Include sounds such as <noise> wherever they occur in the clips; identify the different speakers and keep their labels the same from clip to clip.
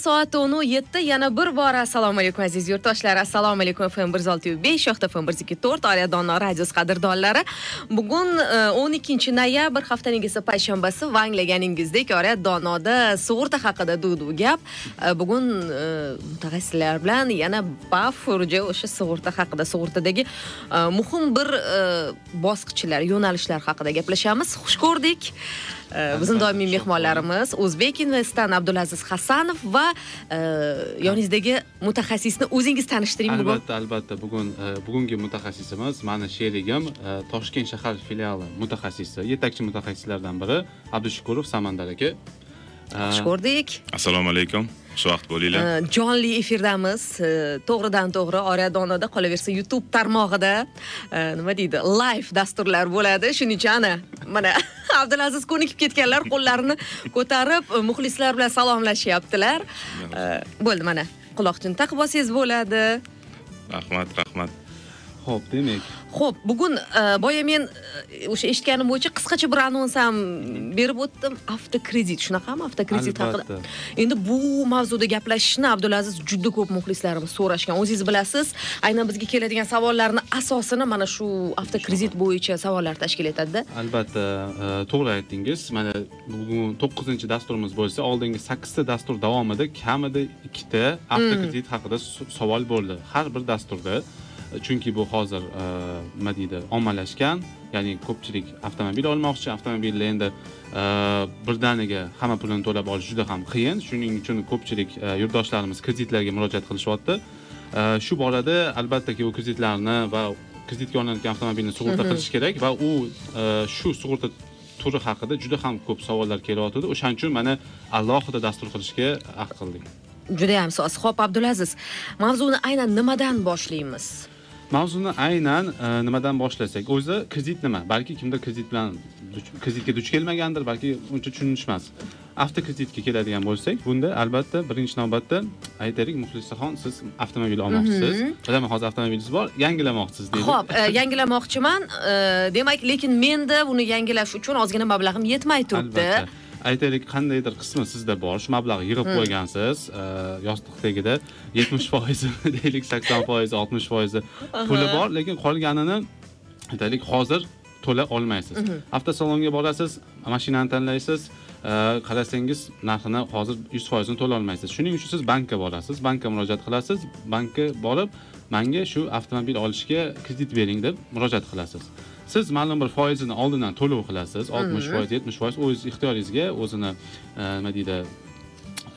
Speaker 1: soat o'n yetti yana bir bor. Assalomu alaykum aziz yurtdoshlar. Assalomu alaykum fm bir yuz olti besh yoqda fm bir yuz ikki to'rt olia dono radiosi qadrdonlari bugun e, o'n ikkinchi noyabr haftaning esa payshanbasi. Va anglaganingizdek oria donoda sug'urta haqida duv gap. E, bugun e, mutaxassislar bilan yana bafurja o'sha sug'urta haqida sug'urtadagi e, muhim bir bosqichlar yo'nalishlar haqida gaplashamiz. Xush ko'rdik. Bizni doimiy mehmonlarimiz o'zbek investdan abdulaziz hasanov va yoningizdagi mutaxassisni o'zingiz tanishtiring
Speaker 2: bugun albatta albatta bugun bugungi mutaxassisimiz mani sherigim toshkent shahar filiali mutaxassisi yetakchi mutaxassislardan biri abdushukurov samandar aka
Speaker 1: xush ko'rdik
Speaker 3: assalomu alaykum xushvaqt bo'linglar.
Speaker 1: Jonli efirdamiz to'g'ridan to'g'ri orya donoda qolaversa youtube tarmog'ida nima deydi live dasturlar bo'ladi. Shuning uchun ana mana <laughs> abdulaziz ko'nikib ketganlar qo'llarini ko'tarib muxlislar bilan salomlashyaptilar bo'ldi mana quloqchin taqib olsangiz bo'ladi.
Speaker 3: Rahmat rahmat
Speaker 2: ho'p demak.
Speaker 1: Ho'p bugun e, boya men e, o'sha eshitganim bo'yicha qisqacha bir anons ham berib o'tdim. Avtokredit shunaqami avtokredit haqida. Endi bu mavzuda gaplashishni abdulaziz juda ko'p muxlislarimiz so'rashgan. O'zingiz bilasiz aynan bizga keladigan savollarni asosini mana shu avtokredit bo'yicha savollar tashkil etadida
Speaker 2: albatta e, to'g'ri aytdingiz. Mana bugun to'qqizinchi dasturimiz bo'lsa oldingi sakkizta dastur davomida kamida ikkita avtokredit hmm. haqida savol bo'ldi. Har bir dasturda chunki bu hozir e, nima deydi ommalashgan ya'ni ko'pchilik avtomobil olmoqchi avtomobilni endi e, birdaniga hamma pulini to'lab olish juda ham qiyin. Shuning uchun ko'pchilik e, yurtdoshlarimiz kreditlarga murojaat qilishyapti. Shu borada albattaki u kreditlarni va kreditga olinayotgan avtomobilni sug'urta qilish kerak va u shu sug'urta turi haqida juda ham ko'p savollar kelyotgandi o'shaning uchun mana alohida dastur qilishga ahd qildik
Speaker 1: judayam soz. Ho'p abdulaziz mavzuni aynan nimadan boshlaymiz
Speaker 2: mavzuni aynan e, nimadan boshlasak? O'zi kredit nima? Balki kimdir kredit bilan kreditga duch kelmagandir balki uncha tushunishmas. Avtokreditga keladigan bo'lsak bunda albatta birinchi navbatda aytaylik muxlisaxon siz avtomobil olmoqchisiz. Mhm. bilaman hozir avtomobilingiz bor yangilamoqchisiz deydi
Speaker 1: ho'p e, yangilamoqchiman. E, demak lekin menda uni yangilash uchun ozgina mablag'im yetmay turibdi.
Speaker 2: Albatta aytaylik qandaydir qismi sizda bor. Shu mablag'ni yig'ib hmm. qo'ygansiz. Yostiq tagida yetmish foizi <laughs> deylik sakson foizi oltmish foizi puli bor lekin qolganini aytaylik hozir to'la olmaysiz. Mhm. avtosalonga borasiz mashinani tanlaysiz qarasangiz narxini hozir yuz foizini to'la olmaysiz. Shuning uchun siz bankka borasiz bankka murojaat qilasiz bankka borib manga shu avtomobil olishga kredit bering deb murojaat qilasiz siz ma'lum bir foizini oldindan to'lov qilasiz. Oltmish foiz yetmish foiz. O'z ixtiyoringizga o'zini e, nima deydi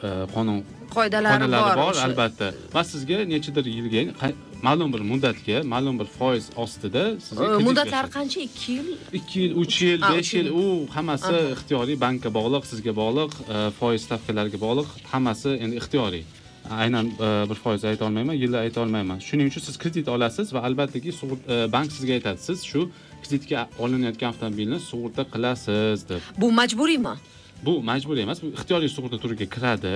Speaker 2: e, qonun
Speaker 1: qoidalari
Speaker 2: bor albatta. Va sizga nechadir yilga ma'lum bir muddatga ma'lum bir foiz ostida sizga
Speaker 1: muddatlari qancha? Ikki yil?
Speaker 2: Ikki yil uch yil besh yil. u hammasi ixtiyoriy bankka bog'liq sizga bog'liq e, foiz stavkalariga bog'liq hammasi endi ixtiyoriy. Aynan bir foiz ayta olmayman yilni ayta olmayman. Shuning uchun siz kredit olasiz va albattaki bank sizga aytadi. Siz shu kreditga olinayotgan avtomobilni sug'urta qilasiz deb.
Speaker 1: Bu majburiymi?
Speaker 2: Bu majburiy emas bu ixtiyoriy sug'urta turiga kiradi.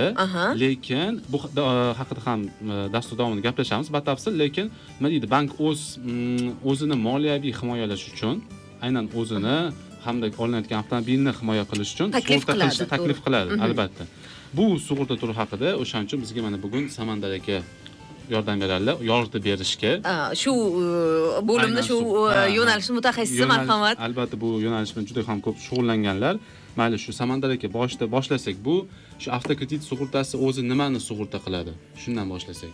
Speaker 2: Lekin bu haqida ham dastur davomida gaplashamiz batafsil. Lekin nima deydi bank o'z mm, o'zini moliyaviy himoyalash uchun aynan o'zini hamda olinayotgan avtomobilni himoya qilish uchun
Speaker 1: sug'urta qilishni
Speaker 2: taklif qiladi albatta. Bu sug'urta turi haqida o'shaning uchun bizga mana bugun samandar aka yordam beradilar yoritib berishga.
Speaker 1: Shu e, bo'limda shu e, yo'nalishni mutaxassisi marhamat.
Speaker 2: Albatta bu yo'nalish bilan juda ham ko'p shug'ullanganlar. Mayli shu samandar aka boshida boshlasak bu shu avtokredit sug'urtasi o'zi nimani sug'urta qiladi? Shundan boshlasak.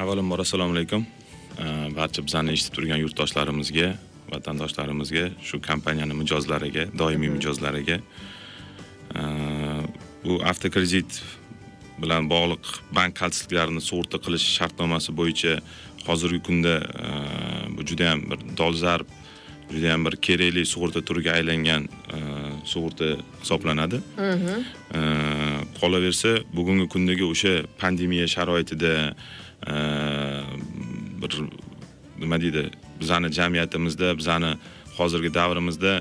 Speaker 3: Avvalambor assalomu alaykum. Barcha bizani eshitib turgan yurtdoshlarimizga vatandoshlarimizga shu kompaniyani mijozlariga doimiy mijozlariga. Bu avtokredit bilan bog'liq bank xavfsizliklarini sug'urta qilish shartnomasi bo'yicha hozirgi kunda e, bu juda yam bir dolzarb juda yam bir kerakli sug'urta turiga aylangan e, sug'urta hisoblanadi mhm. e, qolaversa bugungi kundagi o'sha pandemiya sharoitida bir nima deydi bizani jamiyatimizda bizani hozirgi davrimizda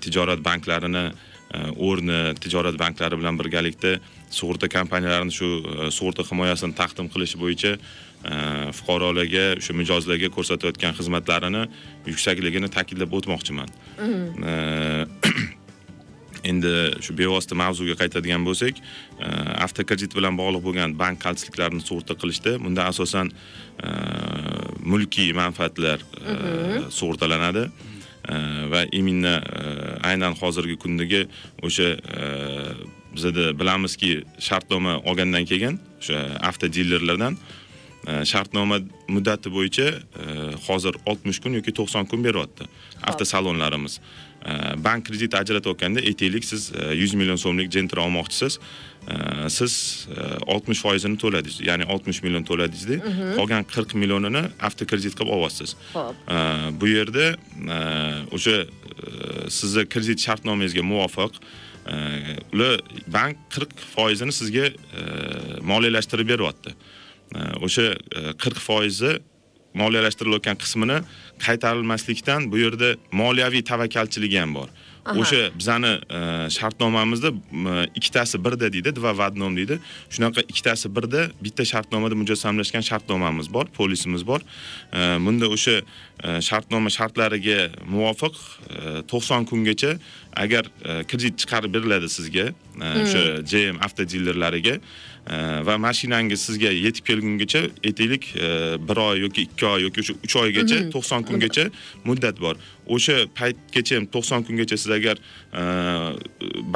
Speaker 3: tijorat banklarini o'rni tijorat banklari bilan birgalikda sug'urta kompaniyalarini shu e, sug'urta himoyasini taqdim qilish bo'yicha e, fuqarolarga o'sha mijozlarga ko'rsatayotgan xizmatlarini yuksakligini ta'kidlab o'tmoqchiman. Mhm. e, <clears throat> endi shu bevosita mavzuga qaytadigan bo'lsak avtokredit bilan bog'liq bo'lgan bank qaltisliklarini sug'urta qilishda bunda asosan mulkiy manfaatlar e, sug'urtalanadi va именно aynan hozirgi kundagi o'sha bizada bilamizki shartnoma olgandan keyin o'sha avtodilerlardan shartnoma muddati bo'yicha hozir 60 kun yoki 90 kun beryapti avtosalonlarimiz bank kredit ajratayotganda aytaylik siz 100 e, million so'mlik gentra olmoqchisiz. E, siz 60 e, foizini to'ladingiz ya'ni 60 million to'ladingizda mhm. qolgan 40 millionini avtokredit qilib olyapsiz bu yerda o'sha sizni kredit shartnomangizga muvofiq ular bank 40 foizini sizga moliyalashtirib beryapti. O'sha 40 foizi moliyalashtirilgan qismini qaytarilmaslikdan bu yerda moliyaviy tavakkalchiligi ham bor. O'sha bizani e, shartnomamizda ikkitasi birda deydi dva в одном deydi. Shunaqa ikkitasi birda bitta shartnomada mujassamlashgan shartnomamiz bor polisimiz bor. E, bunda o'sha e, shartnoma shartlariga muvofiq to'qson kungacha agar kredit chiqarib beriladi sizga o'sha hmm. jm avtodilerlariga va mashinangiz sizga yetib kelgungacha aytaylik bir oy yoki ikki oy yoki o'sha uch oygacha to'qson kungacha muddat bor. O'sha paytgacha to'qson kungacha siz agar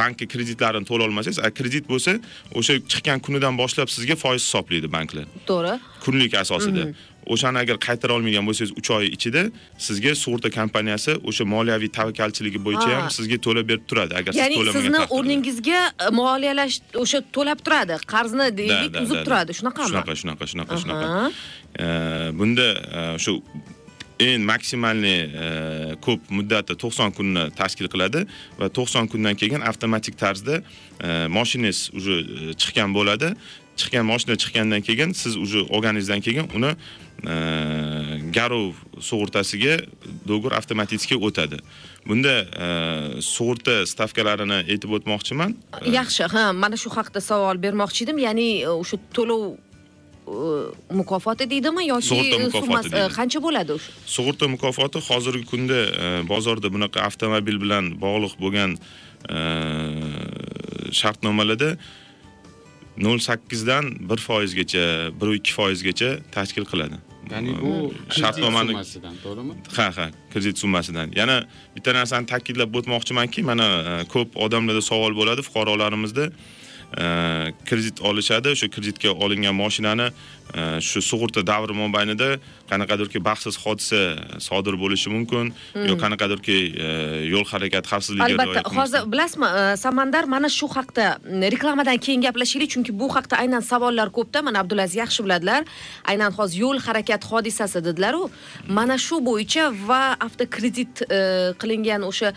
Speaker 3: bankka kreditlarini to'la olmasangiz kredit bo'lsa o'sha chiqqan kunidan boshlab sizga foiz hisoblaydi banklar.
Speaker 1: To'g'ri.
Speaker 3: Kunlik asosida. O'shani agar qaytara olmagan bo'lsangiz uch oy ichida sizga sug'urta kompaniyasi o'sha moliyaviy tavakkalchiligi bo'yicha ham sizga to'lab berib turadi agar siz
Speaker 1: to'lamagan ya'ni sizni o'rningizga e, moliyalash o'sha to'lab turadi qarzni deylik uzib turadi. Shunaqami
Speaker 3: shunaqa shunaqa shunaqa shunaqa. Bunda e, shu eng maksimalniy e, ko'p muddati 90 kunni tashkil qiladi va 90 kundan keyin avtomatik tarzda mashinangiz уже chiqqan bo'ladi chiqqan mashina chiqqandan keyin siz уже olganingizdan keyin uni garov sug'urtasiga dogur avtomatik o'tadi bunda sug'urta stavkalarini aytib o'tmoqchiman.
Speaker 1: Yaxshi ha mana shu haqida savol bermoqchi edim ya'ni o'sha to'lov mukofoti deydimi yoki
Speaker 3: sug'urta mukofoti
Speaker 1: qancha bo'ladi o'sha?
Speaker 3: Sug'urta mukofoti hozirgi kunda bozorda bunaqa avtomobil bilan bog'liq bo'lgan shartnomalarda nol sakkizdan bir foizgacha bir ikki foizgacha tashkil qiladi.
Speaker 2: Ya'ni bu shartnomani to'g'rimi?
Speaker 3: Ha ha kredit summasidan. Yana bitta narsani ta'kidlab o'tmoqchimanki mana ko'p odamlarda savol bo'ladi fuqarolarimizda kredit olishadi o'sha kreditga olingan mashinani shu sug'urta davri mobaynida qanaqadirki baxtsiz hodisa sodir bo'lishi mumkin hmm. yo qanaqadirki yo'l harakati xavfsizligiga
Speaker 1: albatta hozir bilasizmi samandar mana shu haqda reklamadan keyin gaplashaylik chunki bu haqda aynan savollar ko'pda mana abdulaziz yaxshi biladilar aynan hozir yo'l harakati hodisasi dedilaru mana shu bo'yicha va avtokredit qilingan o'sha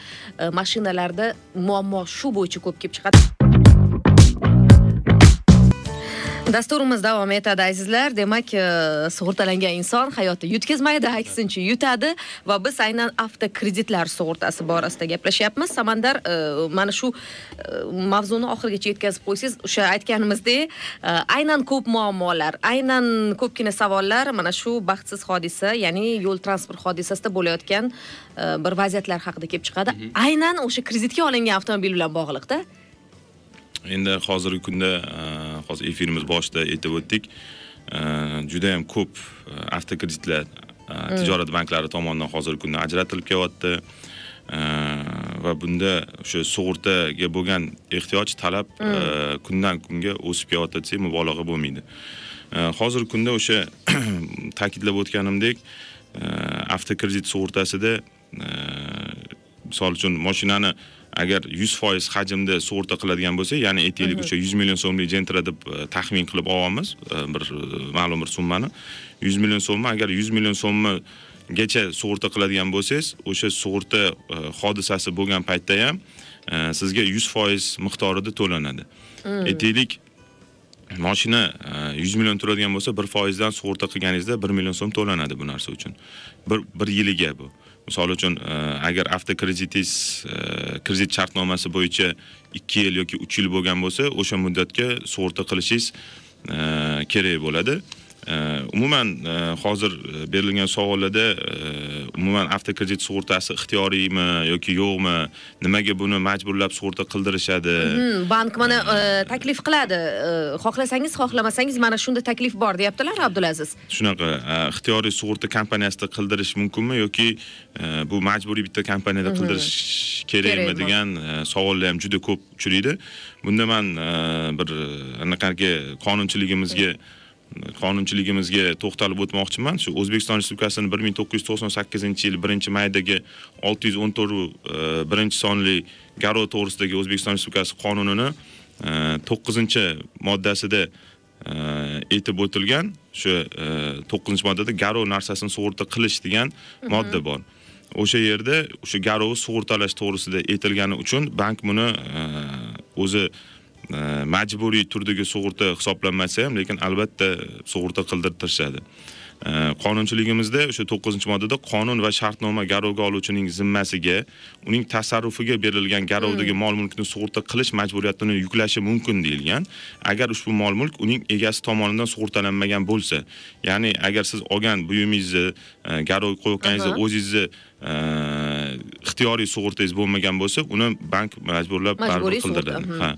Speaker 1: mashinalarda muammo shu bo'yicha ko'p kelib chiqadi dasturimiz davom etadi azizlar. Demak e, sug'urtalangan inson hayotda yutqazmaydi aksincha yutadi va biz aynan avtokreditlar sug'urtasi borasida gaplashyapmiz. Samandar e, mana shu e, mavzuni oxirigacha yetkazib qo'ysangiz o'sha aytganimizdek aynan ko'p muammolar aynan ko'pgina savollar mana shu baxtsiz hodisa ya'ni yo'l transport hodisasida bo'layotgan bir vaziyatlar haqida kelib chiqadi. Mhm. aynan o'sha kreditga olingan avtomobil bilan bog'liqda
Speaker 3: endi hozirgi kunda e, hozir efirimiz boshida aytib o'tdik e, juda yam ko'p e, avtokreditlar hmm. tijorat banklari tomonidan hozirgi kunda ajratilib kelyapti va bunda o'sha sug'urtaga bo'lgan ehtiyoj talab hmm. kundan kunga o'sib kelyapti desak mubolag'a bo'lmaydi hozirgi kunda o'sha <clears throat> ta'kidlab o'tganimdek avtokredit sug'urtasida misol uchun mashinani agar 100% hajmda sug'urta qiladigan bo'lsa ya'ni aytaylik o'sha 100 million so'mlik jentra deb e, taxmin qilib olamiz e, bir e, ma'lum bir summani. 100 million so'mmi? Agar 100 million so'mmigacha sug'urta qiladigan bo'lsangiz o'sha sug'urta hodisasi bo'lgan paytda ham sizga 100% miqdorida to'lanadi. Aytaylik mashina 100 million turadigan bo'lsa 1 dan sug'urta qilganingizda 1 million so'm to'lanadi bu narsa uchun. Bir bir yiliga bu misol uchun e, agar avtokreditingiz e, kredit shartnomasi bo'yicha 2 yil yoki 3 yil bo'lgan bo'lsa o'sha muddatga sug'urta qilishingiz e, kerak bo'ladi. Umuman hozir berilgan savollarda umuman avtokredit sug'urtasi ixtiyoriymi yoki yo'qmi nimaga buni majburlab sug'urta qildirishadi
Speaker 1: bank mana taklif qiladi xohlasangiz xohlamasangiz mana shunda taklif bor deyaptilar abdulaziz
Speaker 3: shunaqa ixtiyoriy sug'urta kompaniyasida qildirish mumkinmi yoki bu majburiy bitta kompaniyada qildirish kerakmi degan savollar ham juda ko'p uchraydi. Bunda man e, bir anaqangi qonunchiligimizga qonunchiligimizga to'xtalib o'tmoqchiman. Shu o'zbekiston respublikasini bir ming to'qqiz yuz to'qson sakkizinchi yil birinchi maydagi olti yuz o'n to'rt birinchi sonli garov to'g'risidagi o'zbekiston respublikasi qonunini e, to'qqizinchi moddasida e, aytib o'tilgan. Shu e, to'qqizinchi moddada garov narsasini sug'urta qilish degan modda bor. O'sha yerda o'sha garovni sug'urtalash to'g'risida aytilgani uchun bank buni e, o'zi e, majburiy turdagi sug'urta hisoblanmasa ham lekin albatta sug'urta qildirtirishadi. E, qonunchiligimizda o'sha to'qqizinchi moddada qonun va shartnoma garovga oluvchining zimmasiga uning tasarrufiga berilgan garovdagi mol mulkni sug'urta qilish majburiyatini yuklashi mumkin deyilgan. Agar ushbu mol mulk uning egasi tomonidan sug'urtalanmagan bo'lsa ya'ni agar siz olgan buyumingizni e, garovga qo'yayotganingizni o'zingizni e, ixtiyoriy sug'urtangiz bo'lmagan bo'lsa uni bank majburlab
Speaker 1: Majburiy
Speaker 3: qildiradi ha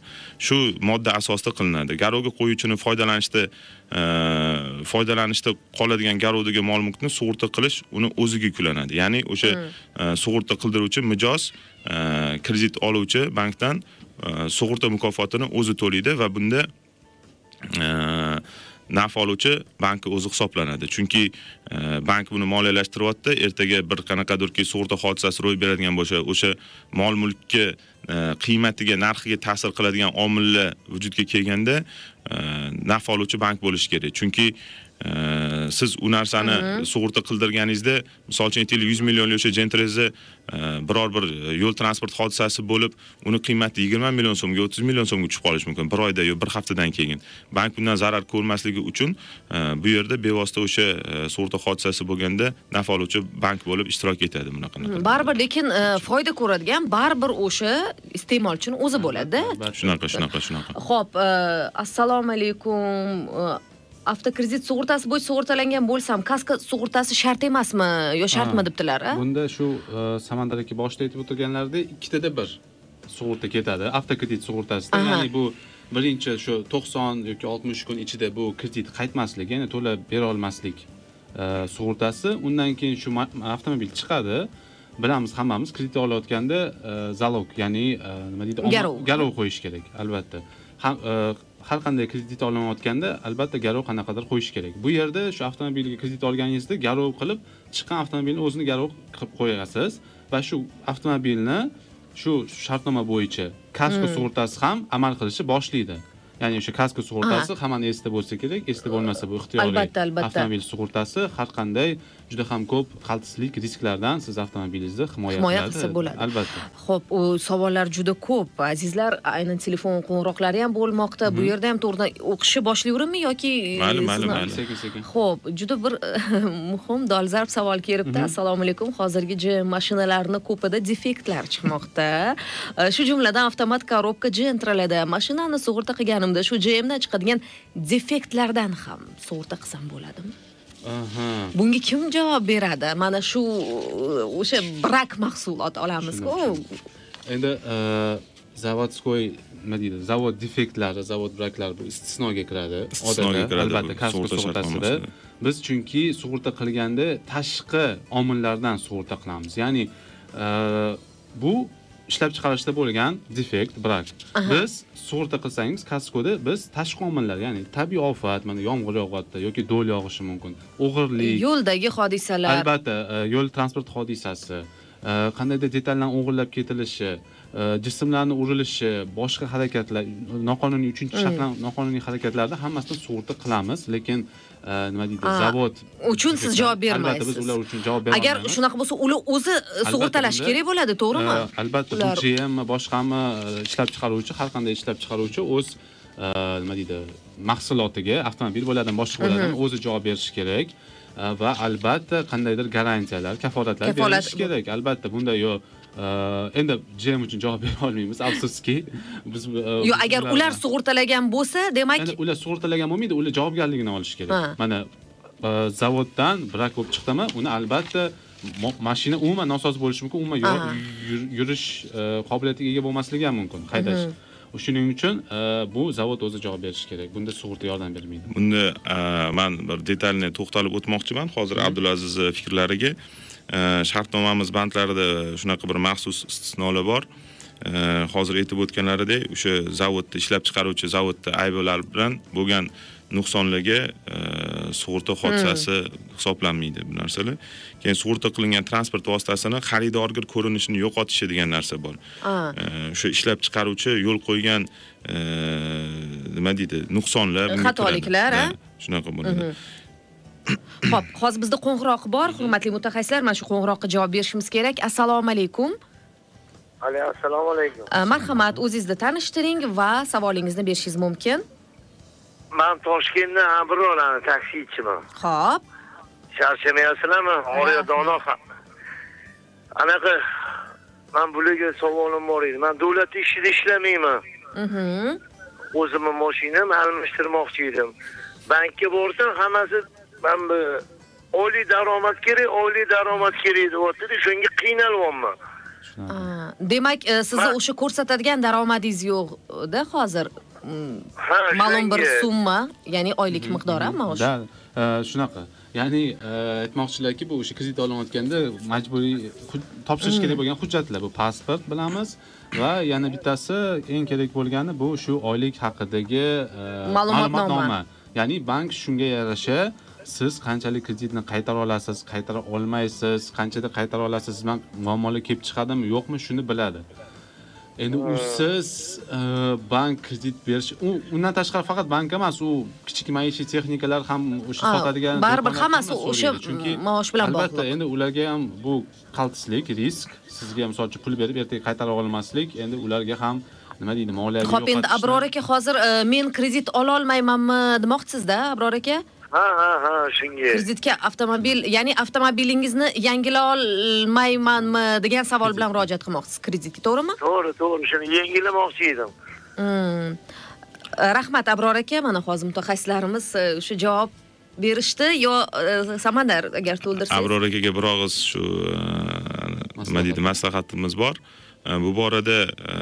Speaker 3: shu modda asosida qilinadi. Garovga qo'yuvchini foydalanishda e, foydalanishda qoladigan garovdagi mol mulkni sug'urta qilish uni o'ziga yuklanadi. Ya'ni o'sha e, sug'urta qildiruvchi mijoz e, kredit oluvchi bankdan sug'urta mukofotini o'zi to'laydi va bunda naf oluvchi bankni o'zi hisoblanadi. Chunki e, bank buni moliyalashtiryapti. Ertaga bir qanaqadirki sug'urta hodisasi ro'y beradigan bo'lsa o'sha mol mulkka e, qiymatiga narxiga ta'sir qiladigan omillar vujudga kelganda e, naf oluvchi bank bo'lishi kerak. Chunki siz u narsani sug'urta qildirganingizda misol uchun aytaylik yuz millionli o'sha jentrezni e, biror bir yo'l transport hodisasi bo'lib uni qiymati yigirma million so'mga o'ttiz million so'mga tushib qolishi mumkin bir oyda yo bir haftadan keyin. Bank bundan zarar ko'rmasligi uchun e, bu yerda bevosita o'sha e, sug'urta hodisasi bo'lganda naf oluvchi bank bo'lib ishtirok etadi bunaqa
Speaker 1: baribir lekin e, foyda ko'radigan baribir o'sha iste'molchini o'zi bo'ladi
Speaker 3: shunaqa shunaqa shunaqa.
Speaker 1: Ho'p e, assalomu alaykum E, avtokredit sug'urtasi bo'yicha sug'urtalangan bo'lsam kasko sug'urtasi shart emasmi? Yo shartmi
Speaker 2: Ha,
Speaker 1: debdilar a?
Speaker 2: bunda shu e, samandar aka boshida aytib o'tirganlaridek ikkitada bir sug'urta ketadi. Avtokredit sug'urtasida ya'ni bu birinchi shu to'qson yoki oltmish kun ichida bu kredit qaytmaslik ya'ni to'lab bera olmaslik e, sug'urtasi. Undan keyin shu avtomobil chiqadi. Bilamiz hammamiz kredit olayotganda e, zalog ya'ni nima deydi
Speaker 1: Garov.
Speaker 2: garov qo'yish kerak albatta. Ham har qanday kredit olinayotganda albatta garov qanaqadir qo'yish kerak. Bu yerda shu avtomobilga kredit olganingizda garov qilib chiqqan avtomobilni o'zini garov qilib qo'yasiz va shu avtomobilni shu shartnoma bo'yicha kasko sug'urtasi ham amal qilishni boshlaydi. Ya'ni o'sha kasko sug'urtasi hammani esida bo'lsa kerak esida bo'lmasa bu ixtiyoriy
Speaker 1: Albatta, albatta.
Speaker 2: avtomobil sug'urtasi har qanday juda ham ko'p qaltislik risklardan siz avtomobilingizni himoya
Speaker 1: Himoya qilsa bo'ladi.
Speaker 2: albatta
Speaker 1: Xo'p, u savollar juda ko'p. Azizlar, aynan telefon qo'ng'iroqlari ham bo'lmoqda. Bu yerda ham to'g'ridan o'qishni boshlayverammi yoki
Speaker 3: Mayli, mayli, mayli.
Speaker 2: sekin sekin
Speaker 1: Xo'p, juda bir <laughs> muhim dolzarb savol kelibdi. Assalomu alaykum. Hozirgi GM mashinalarni ko'pida defektlar chiqmoqda. Shu jumladan avtomat korobka Gentralada mashinani sug'urta qilganimda shu GMdan chiqadigan defektlardan ham sug'urta qilsam bo'ladimi? Bunga kim javob beradi? Mana shu uh, o'sha brak mahsulot olamiz-ku.
Speaker 2: endi e, zavodskoy nima deydi zavod defektlari zavod braklari bu istisnoga kiradi.
Speaker 3: Istisnoga
Speaker 2: odatda
Speaker 3: kiradi
Speaker 2: albatta kasko
Speaker 3: sug'urta
Speaker 2: sug'urtasida. Biz chunki sug'urta qilganda tashqi omillardan sug'urta qilamiz. Ya'ni e, bu ishlab chiqarishda bo'lgan defekt brak biz sug'urta qilsangiz kaskoda biz tashqi omillar ya'ni tabiiy ofat mana yomg'ir yog'yapti yoki do'l yog'ishi mumkin o'g'irlik.
Speaker 1: Yo'ldagi hodisalar.
Speaker 2: albatta e, yo'l transport hodisasi e, qandaydir detallarni o'g'irlab ketilishi e, jismlarni urilishi boshqa harakatlar noqonuniy uchinchi shaxs noqonuniy harakatlarda hammasini sug'urta qilamiz lekin e, nima deydi zavod
Speaker 1: uchun siz javob bermaysiz.
Speaker 2: albatta biz ular uchun javob bera
Speaker 1: Agar shunaqa bo'lsa, ular o'zi sug'urtalash
Speaker 2: bunda,
Speaker 1: kerak bo'ladi, to'g'rimi?
Speaker 2: albatta bu
Speaker 1: Ular-
Speaker 2: GM boshqami ishlab chiqaruvchi har qanday ishlab chiqaruvchi o'z nima deydi mahsulotiga avtomobil bo'ladimi boshqa bo'ladimi o'zi javob berishi kerak va albatta qandaydir garantiyalar kafolatlar
Speaker 1: Kafolat-
Speaker 2: berilishi kerak albatta bunda yo e, endi GM uchun javob <laughs> bera olmaymiz. Afsuski biz
Speaker 1: Yo,
Speaker 2: biz
Speaker 1: agar ular sug'urtalagan bo'lsa, demak,
Speaker 2: ular sug'urtalagan bo'lmaydi ular javobgarligini olishi kerak. Mana zavoddan brak bo'lib chiqdimi uni albatta mashina umuman nosoz bo'lishi mumkin umuman yurish qobiliyatiga ega bo'lmasligi ham mumkin haydash. Shuning uchun bu zavod o'zi javob berishi kerak. Bunda sug'urta yordam bermaydi.
Speaker 3: Bunda man bir detalni to'xtalib o'tmoqchiman. Hozir abdulaziz fikrlariga shartnomamiz bandlarida shunaqa bir maxsus istisnolar bor. E, hozir aytib o'tganlaridek o'sha zavodda ishlab chiqaruvchi zavodda ayblar bilan bo'lgan nuqsonlarga e, sug'urta hodisasi hisoblanmaydi bu narsalar. Keyin sug'urta qilingan transport vositasini xaridorga ko'rinishini yo'qotishi degan narsa bor. E, o'sha ishlab chiqaruvchi yo'l qo'ygan e, nima deydi nuqsonlar
Speaker 1: Xatoliklar,
Speaker 3: shunaqa bo'ladi
Speaker 1: Xo'p, hozir bizda qo'ng'iroq bor, hurmatli mutaxassislar, mana shu qo'ng'iroqqa javob berishimiz kerak. Assalomu alaykum.
Speaker 4: Alo, assalomu alaykum.
Speaker 1: Uh, Marhamat, o'zingizni tanishtiring va savolingizni berishingiz mumkin.
Speaker 4: Men Toshkentdan Abrorani taksichiman.
Speaker 1: Xo'p.
Speaker 4: Charchamayapsizlarmi? Oriya Dono ham. Anaqa men bularga savolim bor edi. Men davlat ishida ishlamayman.
Speaker 1: Mhm.
Speaker 4: O'zimni mashinamni almashtirmoqchi edim. Bankka borsam hammasi men bu oliy daromad kerak, oliy daromad kerak deyapti. Shunga qiynalyapman.
Speaker 1: Demak, e, sizni o'sha ko'rsatadigan daromadingiz yo'q-da hozir. Mm,
Speaker 4: Ha,
Speaker 1: Ma'lum bir summa, ya'ni oylik miqdori maosh.
Speaker 2: da e, shunaqa ya'ni e, aytmoqchilarki bu o'sha kredit olayotganda majburiy topshirish kerak bo'lgan hujjatlar bu pasport bilamiz va yana bittasi eng kerak bo'lgani bu shu oylik haqidagi e,
Speaker 1: Ma'lumotnoma.
Speaker 2: ya'ni bank shunga yarasha siz qanchalik kreditni qaytara olasiz qaytara olmaysiz qanchada qaytara olasiz bilan muammolar kelib chiqadimi yo'qmi shuni biladi endi usiz e, bank kredit berish undan tashqari faqat bank emas u kichik maishiy texnikalar ham o'sha sotadigan
Speaker 1: baribir hammasi
Speaker 2: hamma
Speaker 1: o'sha, maosh bilan
Speaker 2: albatta
Speaker 1: bog'liq.
Speaker 2: endi ularga ham bu qaltislik risk sizga misol uchun pul berib ertaga qaytara olmaslik endi ularga ham nima deydi moliyaviy
Speaker 1: Xo'p, endi Abror aka hozir e, men kredit ola olmaymanmi demoqchisizda, Abror aka?
Speaker 4: Ha, ha, ha, shunga.
Speaker 1: Kreditga avtomobil, ya'ni avtomobilingizni yangila olmaymanmi degan savol bilan murojaat qilmoqchisiz kreditga, to'g'rimi?
Speaker 4: To'g'ri, to'g'ri. Shuni yangilamoqchi edim.
Speaker 1: Hmm. E, Rahmat Abror aka, mana hozir mutaxassislarimiz e, o'sha javob berishdi yo e, Samandar agar to'ldirsangiz.
Speaker 3: abror akaga bir og'iz shu e, nima deydi maslahatimiz bor E, bu borada e,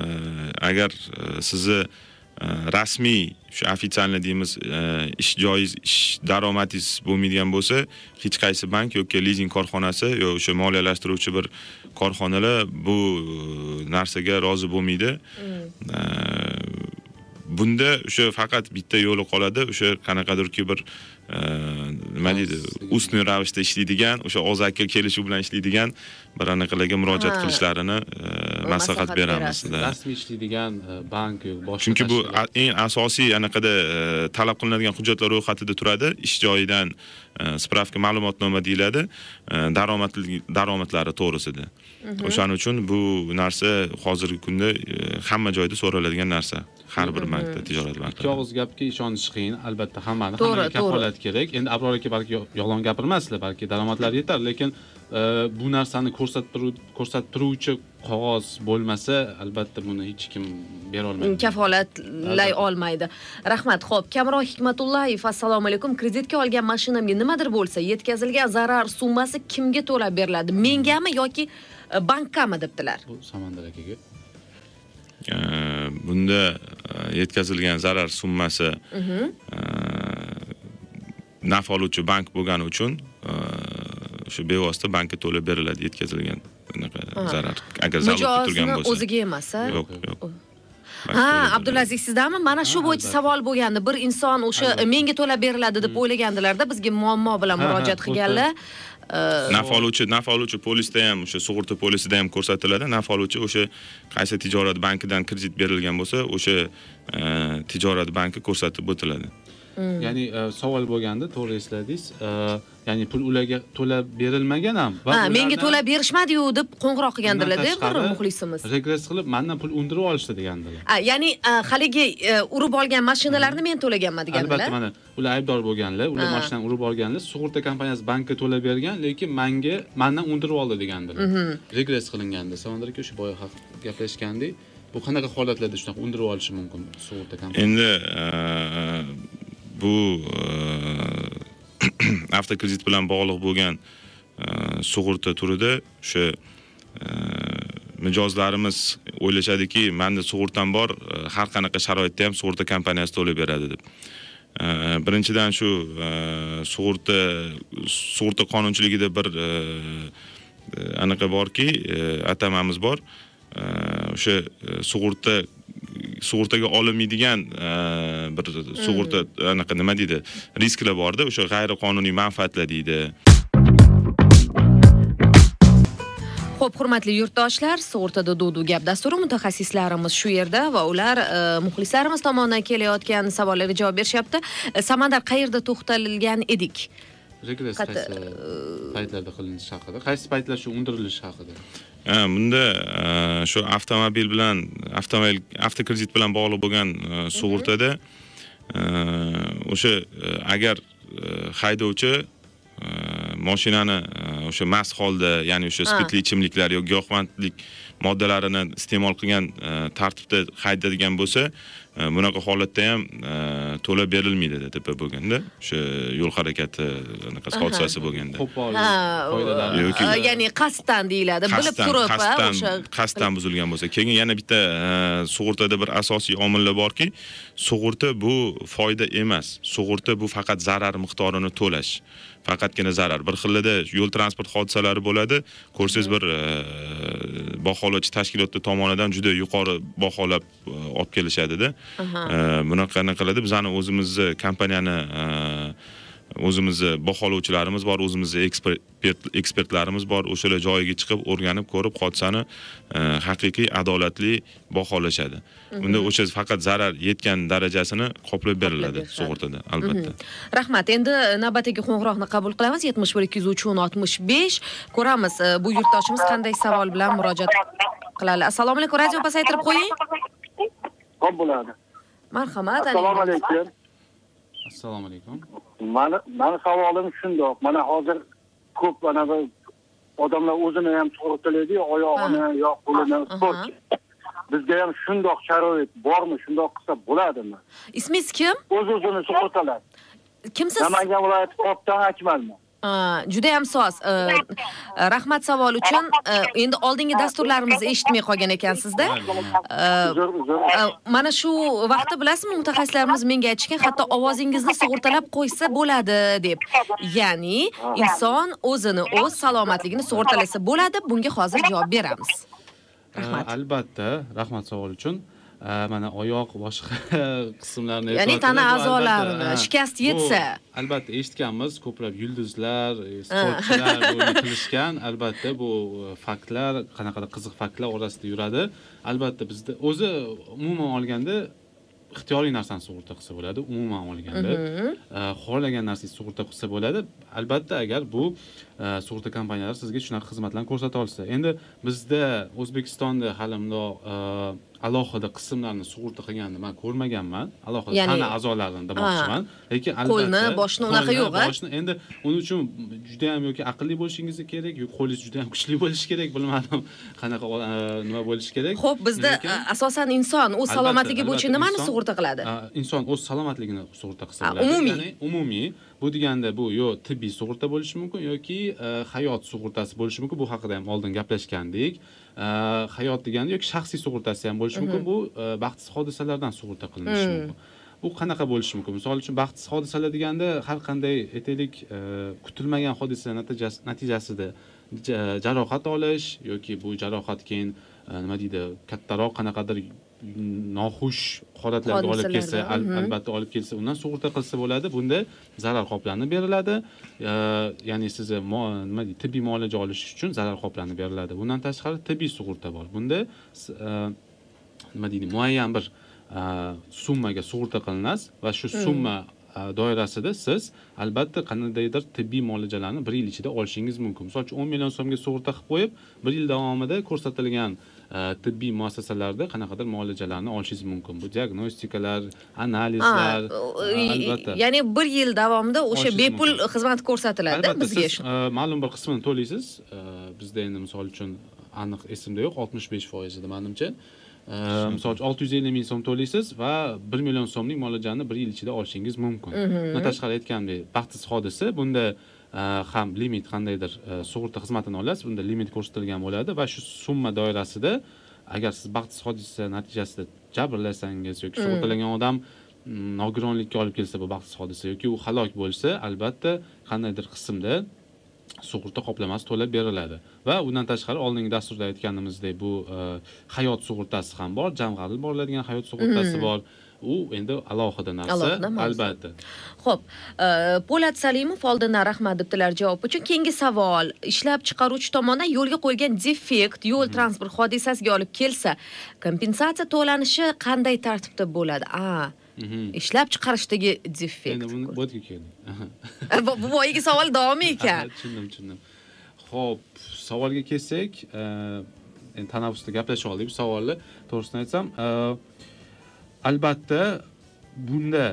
Speaker 3: agar e, sizni e, rasmiy shu ofitsialniy deymiz ish joiz ish daromadingiz bo'lmaydigan bo'lsa hech qaysi bank yoki lizing korxonasi yo o'sha moliyalashtiruvchi bir korxonalar bu narsaga rozi bo'lmaydi bunda o'sha faqat bitta yo'li qoladi o'sha qanaqadirki bir nima deydi ustniy ravishda ishlaydigan o'sha ozaki kelishuv bilan ishlaydigan bir anaqalarga murojaat qilishlarini maslahat beramiz
Speaker 2: rasmiy ishlaydigan bank boshqa
Speaker 3: chunki bu eng asosiy anaqada e, talab qilinadigan hujjatlar ro'yxatida turadi. Ish joyidan e, spravka ma'lumotnoma deyiladi. E, daromadli daromadlari to'g'risida. O'shaning uchun bu narsa hozirgi kunda hamma joyda so'raladigan narsa. Har bir bankda tijorat
Speaker 2: ikki
Speaker 3: bankida
Speaker 2: og'iz gapga ishonish qiyin. Albatta hammani
Speaker 1: To'g'ri,
Speaker 2: hammaga kafolat kerak. Endi abror aka balki yo- yolg'on gapirmaslar balki daromadlari yetar. Lekin bu narsani ko'rsatib turuvchi qog'oz bo'lmasa albatta buni hech kim berolmaydi
Speaker 1: kafolatlay olmaydi. Rahmat. Xo'p, Kamron Hikmatullayev, assalomu alaykum. Kreditga olgan mashinamga nimadir bo'lsa, yetkazilgan zarar summasi kimga to'lab beriladi? Mengami yoki e, bankkami debdilar.
Speaker 2: bu samandar akaga
Speaker 3: E, bunda e, yetkazilgan zarar summasi
Speaker 1: Mhm.
Speaker 3: naf oluvchi bank bo'lgani uchun shu bevosita bankka to'lab beriladi yetkazilgan anaqa zarar. Agar zavodda turgan bo'lsa.
Speaker 1: o'ziga emas, a?
Speaker 3: yo'q yo'q.
Speaker 1: Ha. Abdulaziz sizdami? Mana shu
Speaker 2: Ha,
Speaker 1: bo'yicha savol bo'lgandi. Bir inson o'sha menga to'lab beriladi deb o'ylagandilarda bizga muammo bilan murojaat qilganlar.
Speaker 3: naf oluvchi naf oluvchi polisda ham o'sha sug'urta polisida ham ko'rsatiladi. Naf oluvchi o'sha qaysi tijorat bankidan kredit berilgan bo'lsa o'sha tijorat banki ko'rsatib o'tiladi
Speaker 2: ya'ni e, savol bo'lganda to'g'ri esladingiz. E, ya'ni pul ularga to'lab berilmagan ham va
Speaker 1: Ha, menga to'lab berishmadi-yu deb qo'ng'iroq qilgandilar-da bir muxlisimiz.
Speaker 2: regress qilib mandan pul undirib olishdi degandilar
Speaker 1: ya'ni a, haligi e, urib olgan mashinalarni men to'laganman degandilar.
Speaker 2: albatta mana ular aybdor bo'lganlar ular mashinani urib olganlar sug'urta kompaniyasi bankka to'lab bergan lekin manga mandan undirib oldi degandilar
Speaker 1: Mhm.
Speaker 2: regress qilingandi samandar aka o'sha boya gaplashgandik bu qanaqa holatlarda shunaqa undirib olishi mumkin sug'urta kompaniyasi?
Speaker 3: Endi e, bu e, <clears throat> avtokredit bilan bog'liq bo'lgan e, sug'urta turida o'sha e, mijozlarimiz o'ylashadiki manda sug'urtam bor har qanaqa sharoitda ham sug'urta kompaniyasi to'lab beradi deb. Birinchidan shu sug'urta sug'urta qonunchiligida bir anaqa borki atamamiz bor. O'sha sug'urta sug'urtaga olinmaydigan bir sug'urta anaqa nima deydi risklar borda o'sha g'ayriqonuniy manfaatlar deydi
Speaker 1: Xo'p, hurmatli yurtdoshlar, sug'urtada duv gap dasturi mutaxassislarimiz shu yerda va ular e, muxlislarimiz tomonidan kelayotgan savollarga javob berishyapti. E, Samandar qayerda to'xtalgan edik?
Speaker 2: regress qaysi paytlarda qilinishi haqida qaysi paytlar shu undirilishi haqida
Speaker 3: Ha, bunda e, shu avtomobil bilan avtomobil avtokredit bilan bog'liq bo'lgan e, sug'urtada e, o'sha agar haydovchi mashinani o'sha mast holda ya'ni o'sha
Speaker 1: Ha.
Speaker 3: spirtli ichimliklar yoki giyohvandlik moddalarini iste'mol qilgan e, tartibda haydaydigan bo'lsa e, bunaqa holatda ham e, to'lab berilmaydi deb bo'lganda o'sha yo'l harakati anaqasi hodisasi bo'lganda. Yoki-
Speaker 1: ya'ni qasddan deyiladi, bilib turib, o'sha
Speaker 3: qasddan buzilgan bo'lsa. Keyin yana bitta sug'urtada bir asosiy omillar borki sug'urta bu foyda emas. Sug'urta bu faqat zarar miqdorini to'lash faqatgina zarar. Bir xillada yo'l transport hodisalari bo'ladi. Ko'rsangiz bir e, baholovchi tashkilotlar tomonidan juda yuqori baholab e, olib kelishadida. E, bunaqa qiladi? Bizani o'zimizni kompaniyani o'zimizni baholovchilarimiz bor o'zimizni ekspert ekspertlarimiz bor o'shalar joyiga chiqib o'rganib ko'rib hodisani e, haqiqiy adolatli baholashadi unda o'sha faqat zarar yetgan darajasini qoplab beriladi sug'urtada albatta
Speaker 1: Rahmat. Endi navbatdagi qo'ng'iroqni qabul qilamiz. 71 203 65. Ko'ramiz e, bu yurtdoshimiz qanday savol bilan murojaat qiladi. Assalomu alaykum. Radio pasaytirib qo'ying.
Speaker 5: Xo'p bo'ladi.
Speaker 1: Marhamat.
Speaker 5: Assalomu alaykum.
Speaker 2: assalomu alaykum
Speaker 5: Mani mani savolim shundoq. Mana hozir ko'p mana bu odamlar o'zini ham sug'urtalaydi, oyog'ini yo qo'lini
Speaker 1: Aha.
Speaker 5: sport. Bizda ham shundoq sharoit bormi? Shundoq qilsa bo'ladimi?
Speaker 1: Ismingiz kim?
Speaker 5: O'z o'zini sug'urtaladi.
Speaker 1: Kimsiz?
Speaker 5: Namangan viloyati Qopdan Akmalman.
Speaker 1: Aa, Juda ham soz. E, Rahmat savol uchun. E, Endi oldingi dasturlarimizni eshitmay qolgan ekansizda. E, Mana shu vaqtda bilasizmi, mutaxassislarimiz menga aytishgan, hatto ovozingizni sug'urtalab qo'ysa bo'ladi deb. Ya'ni inson o'zini o'z salomatligini sug'urtalasa bo'ladi. Bunga hozir javob beramiz. Rahmat.
Speaker 2: Albatta rahmat savol uchun mana oyoq boshqa <laughs> qismlarni
Speaker 1: Ya'ni tana a'zolarini shikast yetsa.
Speaker 2: albatta eshitganmiz ko'plab yulduzlar e, sportchilar <laughs> buni qilishgan albatta bu e, faktlar qanaqadir qiziq faktlar orasida yuradi. Albatta bizda o'zi umuman olganda ixtiyoriy narsani sug'urta qilsa bo'ladi umuman olganda. Uh, xohlagan narsangizni sug'urta qilsa bo'ladi. Albatta agar bu sug'urta kompaniyalari sizga shunaqa xizmatlarni ko'rsata olsa. Endi bizda o'zbekistonda hali bundoq uh, alohida qismlarni sug'urta qilganini man ko'rmaganman. Alohida
Speaker 1: Ya'ni-
Speaker 2: tana a'zolarini demoqchiman. lekin
Speaker 1: Qo'lni,
Speaker 2: albatta
Speaker 1: boshni unaqa
Speaker 2: qo'lni,
Speaker 1: yo'q, a?
Speaker 2: boshni endi uning uchun juda ham yoki aqlli bo'lishingiz kerak yoki qo'lingiz juda ham kuchli bo'lishi kerak bilmadim. <laughs> Qanaqa uh, nima bo'lishi kerak.
Speaker 1: Xo'p, bizda asosan inson o'z salomatligi bo'yicha nimani sug'urta qiladi?
Speaker 2: inson o'z salomatligini sug'urta qilsa bo'ladi.
Speaker 1: umumiy.
Speaker 2: ya'ni umumiy bu deganda bu yo tibbiy sug'urta bo'lishi mumkin yoki e, hayot sug'urtasi bo'lishi mumkin. Bu haqida ham oldin gaplashgandik. E, hayot deganda yoki shaxsiy sug'urtasi ham bo'lishi mumkin. Bu e, baxtsiz hodisalardan sug'urta qilinishi mumkin. Bu qanaqa bo'lishi mumkin? Misol uchun baxtsiz hodisalar deganda har qanday aytaylik e, kutilmagan hodisa natijasi natijasida ja- jarohat olish yoki bu jarohat keyin e, nima deydi kattaroq qanaqadir noxush holatlarga olib kelsa
Speaker 1: mhm.
Speaker 2: albatta olib kelsa undan sug'urta qilsa bo'ladi. Bunda zarar qoplanib beriladi. Ya'ni sizni mo- nima deydi tibbiy muolaja olish uchun zarar qoplanib beriladi. Bundan tashqari tibbiy sug'urta bor. Bunda e, nima deydi muayyan bir e, summaga sug'urta qilinasiz va shu summa e, doirasida siz albatta qandaydir tibbiy muolajalarni bir yil ichida olishingiz mumkin. Misol uchun o'n million so'mga sug'urta qilib qo'yib bir yil davomida ko'rsatilgan tibbiy muassasalarda qanaqadir muolajalarni olishingiz mumkin. Bu diagnostikalar analizlar e, albatta.
Speaker 1: ya'ni bir yil davomida o'sha bepul xizmat ko'rsatiladi
Speaker 2: albatta
Speaker 1: bizga.
Speaker 2: siz e, ma'lum bir qismini to'laysiz. E, bizda endi misol uchun aniq esimda yo'q oltmish besh foiz edi manimcha. E, misol uchun olti yuz ellik ming so'm to'laysiz va bir million so'mlik muolajani bir yil ichida olishingiz mumkin.
Speaker 1: Mhm.
Speaker 2: bundan tashqari aytgandek baxtsiz hodisa. Bunda ham limit qandaydir e, sug'urta xizmatini olasiz bunda limit ko'rsatilgan bo'ladi va shu summa doirasida agar siz baxtsiz hodisa natijasida jabrlansangiz yoki sug'urtalangan odam mm, nogironlikka olib kelsa bu baxtsiz hodisa yoki u halok bo'lsa albatta qandaydir qismda sug'urta qoplamasi to'lab beriladi. Va undan tashqari oldingi dasturda aytganimizdek bu e, hayot sug'urtasi ham bor jamg'arib boriladigan hayot sug'urtasi bor u endi alohida narsa
Speaker 1: Alohida
Speaker 2: albatta
Speaker 1: Xo'p, e, Po'lat Salimov oldindan rahmat debdilar javob uchun. Keyingi savol, ishlab chiqaruvchi tomonidan yo'lga qo'yilgan defekt yo'l transport hodisasiga olib kelsa, kompensatsiya to'lanishi qanday tartibda bo'ladi? A,
Speaker 2: Mhm.
Speaker 1: ishlab chiqarishdagi defekt.
Speaker 2: endi buni bu yerga keldik <laughs>
Speaker 1: bu bu boyagi savol davomi ekan. <laughs>
Speaker 2: tushundim tushundim ho'p savolga kelsak e, endi tanaffusda gaplashib oldik bu savolni to'g'risini aytsam e, albatta bunda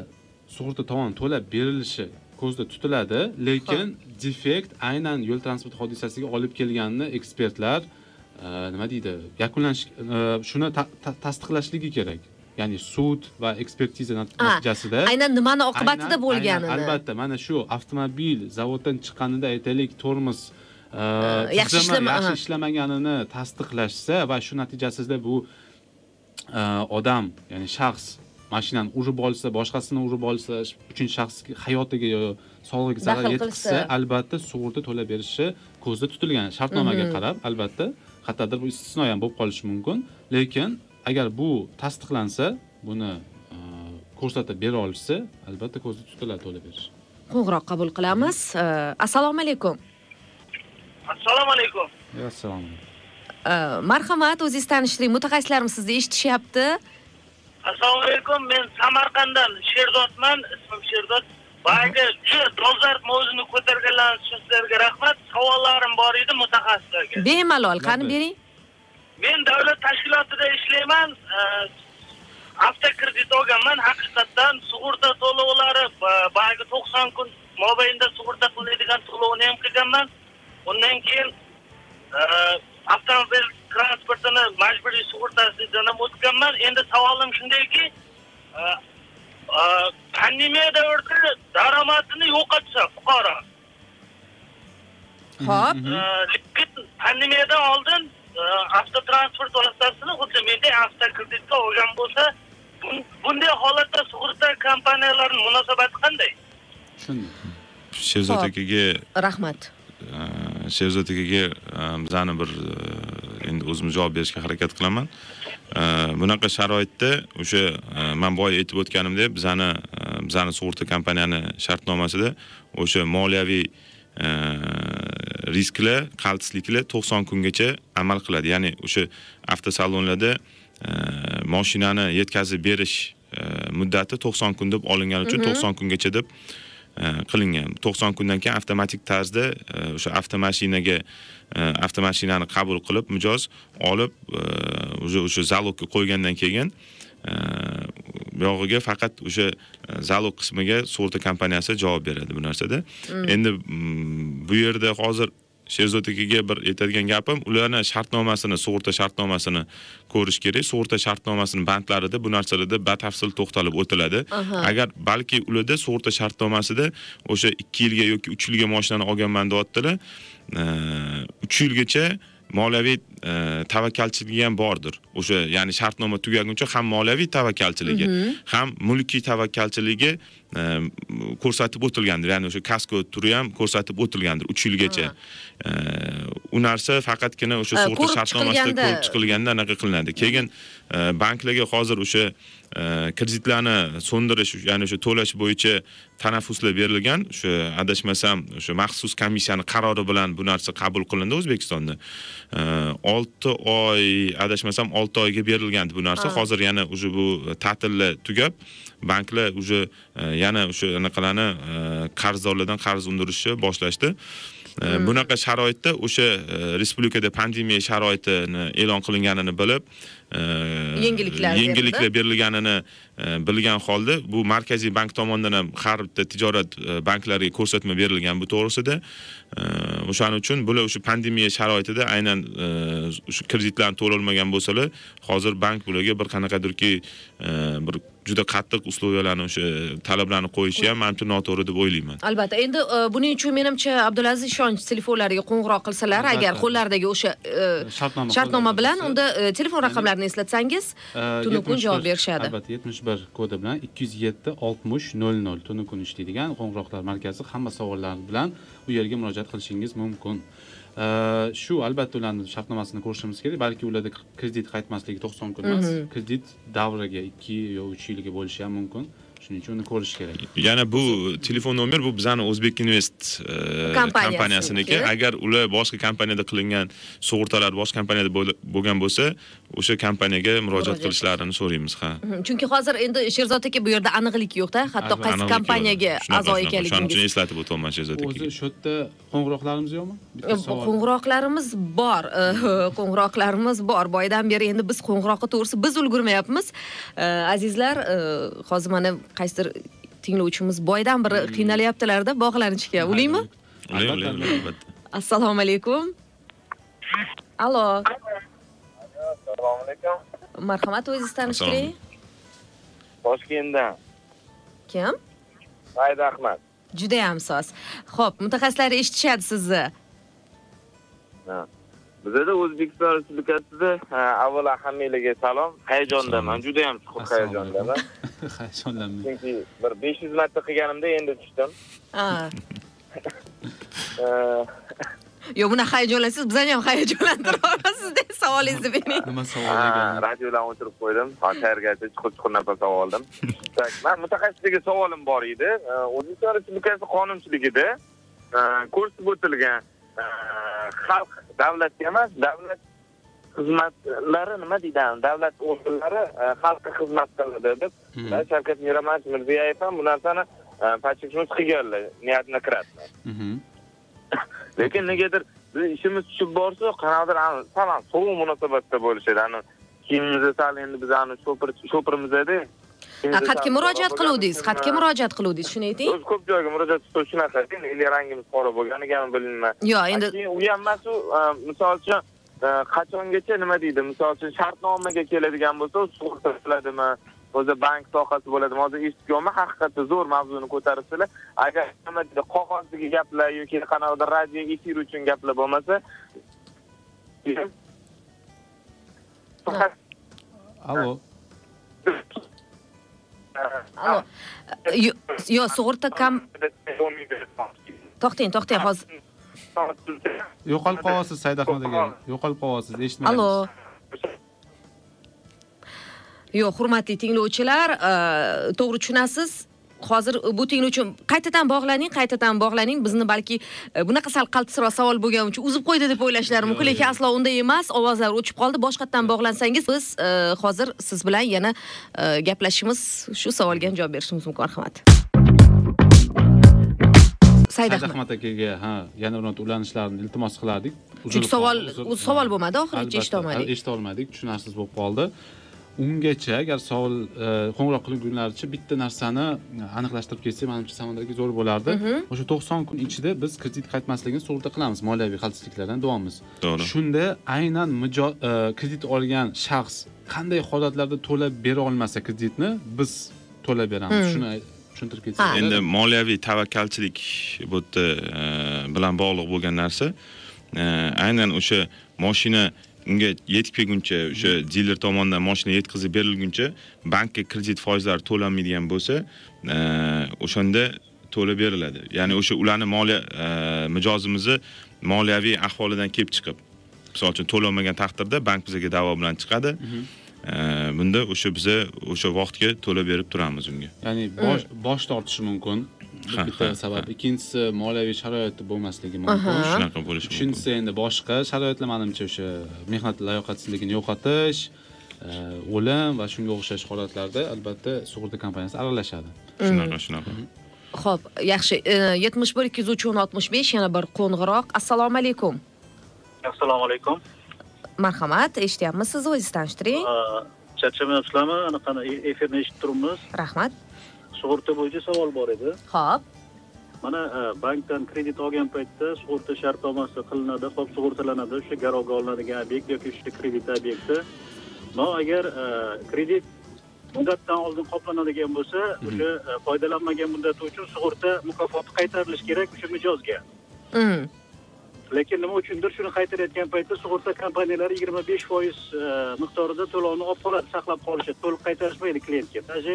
Speaker 2: sug'urta tomon to'lab berilishi ko'zda tutiladi lekin defekt aynan yo'l transport hodisasiga olib kelganini ekspertlar e, nima deydi yakunlash e, shuni ta- ta- tasdiqlashligi kerak. Ya'ni sud va ekspertiza natijasida
Speaker 1: Aynan nimani oqibatida bo'lganini.
Speaker 2: albatta mana shu avtomobil zavoddan chiqqanida aytaylik tormoz e,
Speaker 1: yaxshi
Speaker 2: ishlamaganini tasdiqlashsa va shu natijasida bu odam ya'ni shaxs mashinani urib olsa boshqasini urib olsa uchinchi shaxs hayotiga yo sog'lig'iga zarar yetkazsa albatta sug'urta to'lab berishi ko'zda tutilgan shartnomaga
Speaker 1: Mhm.
Speaker 2: qarab albatta qayerdadir bu istisno ham bo'lib qolishi mumkin lekin agar bu tasdiqlansa buni e, ko'rsatib bera olishsa albatta ko'zda tutiladi to'lab berish
Speaker 1: Qo'ng'iroq qabul qilamiz. Assalomu alaykum.
Speaker 4: assalomu alaykum
Speaker 2: assalomu alaykum
Speaker 1: Marhamat, o'zingiz tanishtiring. Mutaxassislarimiz sizni eshitishyapti.
Speaker 4: assalomu alaykum men samarqanddan sherdodman ismim sherdod boyagi shu dolzarb mavzuni ko'targanlariniz uchun sizlarga rahmat savollarim bor edi mutaxassislarga
Speaker 1: Bemalol, qani bering.
Speaker 4: men davlat tashkilotida ishlayman avtokredit olganman haqiqatdan sug'urta to'lovlari boyagi to'qson kun mobaynida sug'urta qilinadigan to'lovni ham qilganman undan keyin avtomobil transportini majburiy sug'urtasidan ham o'tganman endi savolim shundayki e, e, pandemiya davrida daromadini yo'qotsa fuqaro
Speaker 1: Xo'p.
Speaker 4: e, lekin pandemiyadan oldin avtotransport vositasini xuddi menday avtokreditga olgan bo'lsa bun- bunday holatda sug'urta kompaniyalarining munosabati qanday
Speaker 2: tushundim
Speaker 3: sherzod
Speaker 1: Ho'p.
Speaker 3: akaga
Speaker 1: Rahmat.
Speaker 3: sherzod akaga bizani bir endi o'zim javob berishga harakat qilaman. Bunaqa sharoitda o'sha e, man boya aytib o'tganimdek bizani e, bizani sug'urta kompaniyani shartnomasida o'sha moliyaviy e, risklar qaltisliklar to'qson kungacha amal qiladi. Ya'ni o'sha avtosalonlarda moshinani yetkazib berish muddati to'qson kun deb olingani uchun to'qson kungacha deb qilingan. To'qson kundan keyin avtomatik tarzda e, o'sha avtomashinaga e, avtomashinani qabul qilib mijoz olib e, уже o'sha zalogga qo'ygandan keyin e, buyog'iga faqat o'sha e, zalog qismiga sug'urta kompaniyasi javob beradi bu narsada. Endi mm, bu yerda hozir sherzod akaga bir aytadigan gapim ularni shartnomasini sug'urta shartnomasini ko'rish kerak. Sug'urta shartnomasini bandlarida bu narsalarda batafsil to'xtalib o'tiladi. Agar balki ularda sug'urta shartnomasida o'sha ikki yilga yoki uch yilga mashinani olganman deyaptilar uch yilgacha moliyaviy e, tavakkalchiligi ham bordir. O'sha ya'ni shartnoma tugaguncha ham moliyaviy tavakkalchiligi ham mulkiy tavakkalchiligi e, ko'rsatib o'tilgandir. Ya'ni o'sha kasko turi ham ko'rsatib o'tilgandir uch yilgacha. E, u narsa faqatgina o'sha sug'urta shartnomasida ko'rib chiqilganda. anaqa qilinadi. Keyin e, banklarga hozir o'sha kreditlarni so'ndirish ya'ni o'sha to'lash bo'yicha tanaffuslar berilgan. O'sha adashmasam o'sha maxsus komissiyani qarori bilan bu narsa qabul qilindi o'zbekistonda. E, olti oy adashmasam olti oyga berilgandi bu narsa. Hozir yana уже bu ta'tillar tugab banklar уже e, yana o'sha anaqalarni e, qarzdorlardan qarz undirishni boshlashdi. E, bunaqa sharoitda o'sha respublikada pandemiya sharoitini e'lon qilinganini bilib
Speaker 1: Yengilliklar
Speaker 3: yengilliklar berilganini e, bilgan holda bu markaziy bank tomonidan ham har bitta tijorat e, banklariga ko'rsatma berilgan bu to'g'risida. O'shaning uchun bular o'sha pandemiya sharoitida aynan e, o'sha kreditlarni to'lolmagan bo'lsalar hozir bank bularga bir qanaqadirki bir juda qattiq условияларni o'sha talablarni qo'yishi ham manimcha noto'g'ri deb o'ylayman.
Speaker 1: Albatta endi e, buning uchun menimcha abdulaziz ishonch telefonlariga qo'ng'iroq qilsalar agar qo'llaridagi o'sha e,
Speaker 2: Shartnoma
Speaker 1: shartnoma bilan unda e, telefon raqamlarini eslatsangiz tunu kun
Speaker 2: 71
Speaker 1: javob berishadi.
Speaker 2: albatta 71 kodi bilan 207 60 00 tunu kun ishlaydigan qo'ng'iroqlar markazi hamma savollar bilan u yerga murojaat qilishingiz mumkin shu albatta ularni shartnomasini ko'rishimiz kerak. Balki ularda kredit qaytmasligi 90 kun emas. Kredit davriga 2 yo 3 yilga bo'lishi ham mumkin. Shuning uchun uni ko'rish kerak.
Speaker 3: Yana bu telefon nomer bu bizani o'zbek invest e,
Speaker 1: Kompaniyasiniki.
Speaker 3: agar ular boshqa kompaniyada qilingan sug'urtalar boshqa kompaniyada bo'l- bo'lgan bo'lsa o'sha kompaniyaga murojaat qilishlarini so'raymiz ha.
Speaker 1: Chunki hozir endi sherzod aka bu yerda aniqlik yo'qda hatto qaysi kompaniyaga a'zo
Speaker 3: shunaqa. shuning uchun eslatib o'tyapman sherzod
Speaker 2: o'zi
Speaker 3: akaga
Speaker 2: shu yerda qo'ng'iroqlarimiz yo'qmi? Bitta savol.
Speaker 1: qo'ng'iroqlarimiz bor. Qo'ng'iroqlarimiz bor. Boydan beri endi biz qo'ng'iroqqa to'g'risi biz ulgurmayapmiz. Azizlar e, hozir mana qaysidir tinglovchimiz boydan beri qiynalyaptilarda bog'lanishga ulaymi
Speaker 3: Ulang,
Speaker 2: Albatta,
Speaker 3: ulang,
Speaker 2: albatta.
Speaker 3: albatta.
Speaker 1: assalomu alaykum. Allo
Speaker 6: assalomu alaykum.
Speaker 1: Marhamat o'zingizni tanishtiring
Speaker 6: toshkentdan
Speaker 1: kim?
Speaker 6: Said ahmad.
Speaker 1: Judayam soz. Ho'p mutaxassislar eshitishadi sizni.
Speaker 6: Ha. bizada o'zbekiston respublikasida ha, avvalo hammanglarga salom hayajondaman. Juda yam chuqur hayajondaman. <laughs>
Speaker 2: hayajonlanmang.
Speaker 6: Chunki bir besh yuz marta qilganimda endi tushdim <laughs>
Speaker 1: Ah. <laughs>
Speaker 6: Ha,
Speaker 1: yo'q bunaqa hayajonlansangiz bizani ham hayajonlantirib yuborasizda savolingizni bering
Speaker 2: nima savol
Speaker 6: ha, radiodan o'chirib qo'ydim tayyorgarchi <laughs> chuqur chuqur nafas oldim man mutaxassislarga savolim bor edi o'zbekiston respublikasi qonunchiligida ko'rsatib o'tilgan xalq davlatga emas davlat xizmatlari nima deydi davlat organlari xalqqa xizmat qiladi deb shavkat miromonovich mirziyoyev ham bu narsani подчеркнуть qilganlar niyatini kiratdi
Speaker 2: Mhm. <laughs>
Speaker 6: lekin negadir biz ishimiz tushib borsa qanaqadir sal sovuq munosabatda bo'lishadi. Ani kiyimimizni sal endi biz ani shopir shopirmiz edi.
Speaker 1: Xatga murojaat qiluvdingiz xatga murojaat qiluvdingiz shuni ayting.
Speaker 6: O'zi ko'p joyga murojaat qilib shunaqa endi rangimiz qora bo'lganigami bilmayman
Speaker 1: yo'q endi
Speaker 6: u ham emas u misol uchun e, qachongacha nima deydi misol uchun shartnomaga keladigan bo'lsa sug'urta qiladimi o'zi bank sohasi bo'ladimi hozir eshitganman haqiqatda zo'r mavzuni ko'taribsizlar agar qog'ozdagi gaplar yoki qanaqadir radio efir uchun gaplar bo'lmasa
Speaker 2: allo
Speaker 1: allo Yo- yo'q sug'urta kam to'xtang to'xtang hozir
Speaker 2: yo'qolib qolyapsiz said ahmad aka. Yo'qolib qolyapsiz eshitmayapmiz
Speaker 1: allo yo'q hurmatli tinglovchilar e, to'g'ri tushunasiz? Hozir bu tinglovchi qaytadan bog'laning qaytadan bog'laning. Bizni balki e, bunaqa sal qaltisroq savol bo'lgani uchun uzib qo'ydi deb o'ylashlari mumkin. Lekin aslo unday emas ovozlar o'chib qoldi. Boshqatdan bog'lansangiz biz e, hozir siz bilan yana e, gaplashishimiz shu savolga ham javob berishimiz mumkin. Marhamat said ahmad.
Speaker 2: Akaga ha yana ular ulanishlarini iltimos qilardik.
Speaker 1: Chunki savol savol bo'lmadi oxirigacha
Speaker 2: Albatta,
Speaker 1: eshitolmadik.
Speaker 2: eshitolmadik tushunarsiz bo'lib qoldi ungacha agar savol e, qo'ng'iroq qilgunlaricha bitta narsani aniqlashtirib ketsak manimcha samandar aka zo'r bo'lardi
Speaker 1: Mhm.
Speaker 2: o'sha to'qson kun ichida biz kredit qaytmasligini sug'urta qilamiz moliyaviy xavfsizliklardan davomimiz
Speaker 3: To'g'ri.
Speaker 2: shunda aynan mijo- e, kredit olgan shaxs qanday holatlarda to'lab bera olmasa kreditni biz to'lab beramiz
Speaker 1: Hmm.
Speaker 2: shuni tushuntirib ketsangiz
Speaker 3: endi moliyaviy tavakkalchilik bu yerda e, bilan bog'liq bo'lgan narsa aynan o'sha moshina unga yetib kelguncha o'sha diler tomonidan moshina yetkazib berilguncha bankka kredit foizlari to'lanmaydigan bo'lsa e, o'shanda to'lab beriladi. Ya'ni o'sha ularni moliya e, mijozimizni moliyaviy ahvolidan kelib chiqib misol uchun to'lanmagan taqdirda bank bizga da'vo bilan chiqadi. E, bunda o'sha biza o'sha vaqtga to'lab berib turamiz unga.
Speaker 2: Ya'ni bosh tortishi mumkin bitta sabab ikkinchisi moliyaviy sharoiti bo'lmasligi mumkin
Speaker 3: shunaqa bo'lishi mumkin
Speaker 2: uchinchisi endi boshqa sharoitlar manimcha o'sha mehnat layoqatsizligini yo'qotish e, o'lim va shunga o'xshash holatlarda albatta sug'urta kompaniyasi aralashadi
Speaker 3: shunaqa shunaqa
Speaker 1: Xo'p, yaxshi. yetmish bir ikki yuz uch o'n oltmish besh yana bir qo'ng'iroq. Assalomu alaykum.
Speaker 7: assalomu alaykum
Speaker 1: Marhamat, eshityapmiz sizni o'zingizni tanishtiring.
Speaker 7: charchamayapsizlarmi anaqani e- efirni eshitib turibmiz
Speaker 1: Rahmat.
Speaker 7: Sug'urta bo'yicha savol bor edi.
Speaker 1: Xo'p.
Speaker 7: mana e, bankdan kredit olgan paytda sug'urta shartnomasi qilinadi hop sug'urtalanadi o'sha garovga olinadigan obyekt yoki o'sha kredit obyekti. Но agar e, kredit muddatdan oldin qoplanadigan bo'lsa o'sha e, foydalanmagan muddati uchun sug'urta mukofoti qaytarilishi kerak o'sha mijozga.
Speaker 1: Mm.
Speaker 7: lekin nima uchundir shuni qaytarayotgan paytda sug'urta kompaniyalari yigirma besh foiz miqdorida to'lovni olib qoladi saqlab qolishadi to'liq qaytarishmaydi klientga. Даже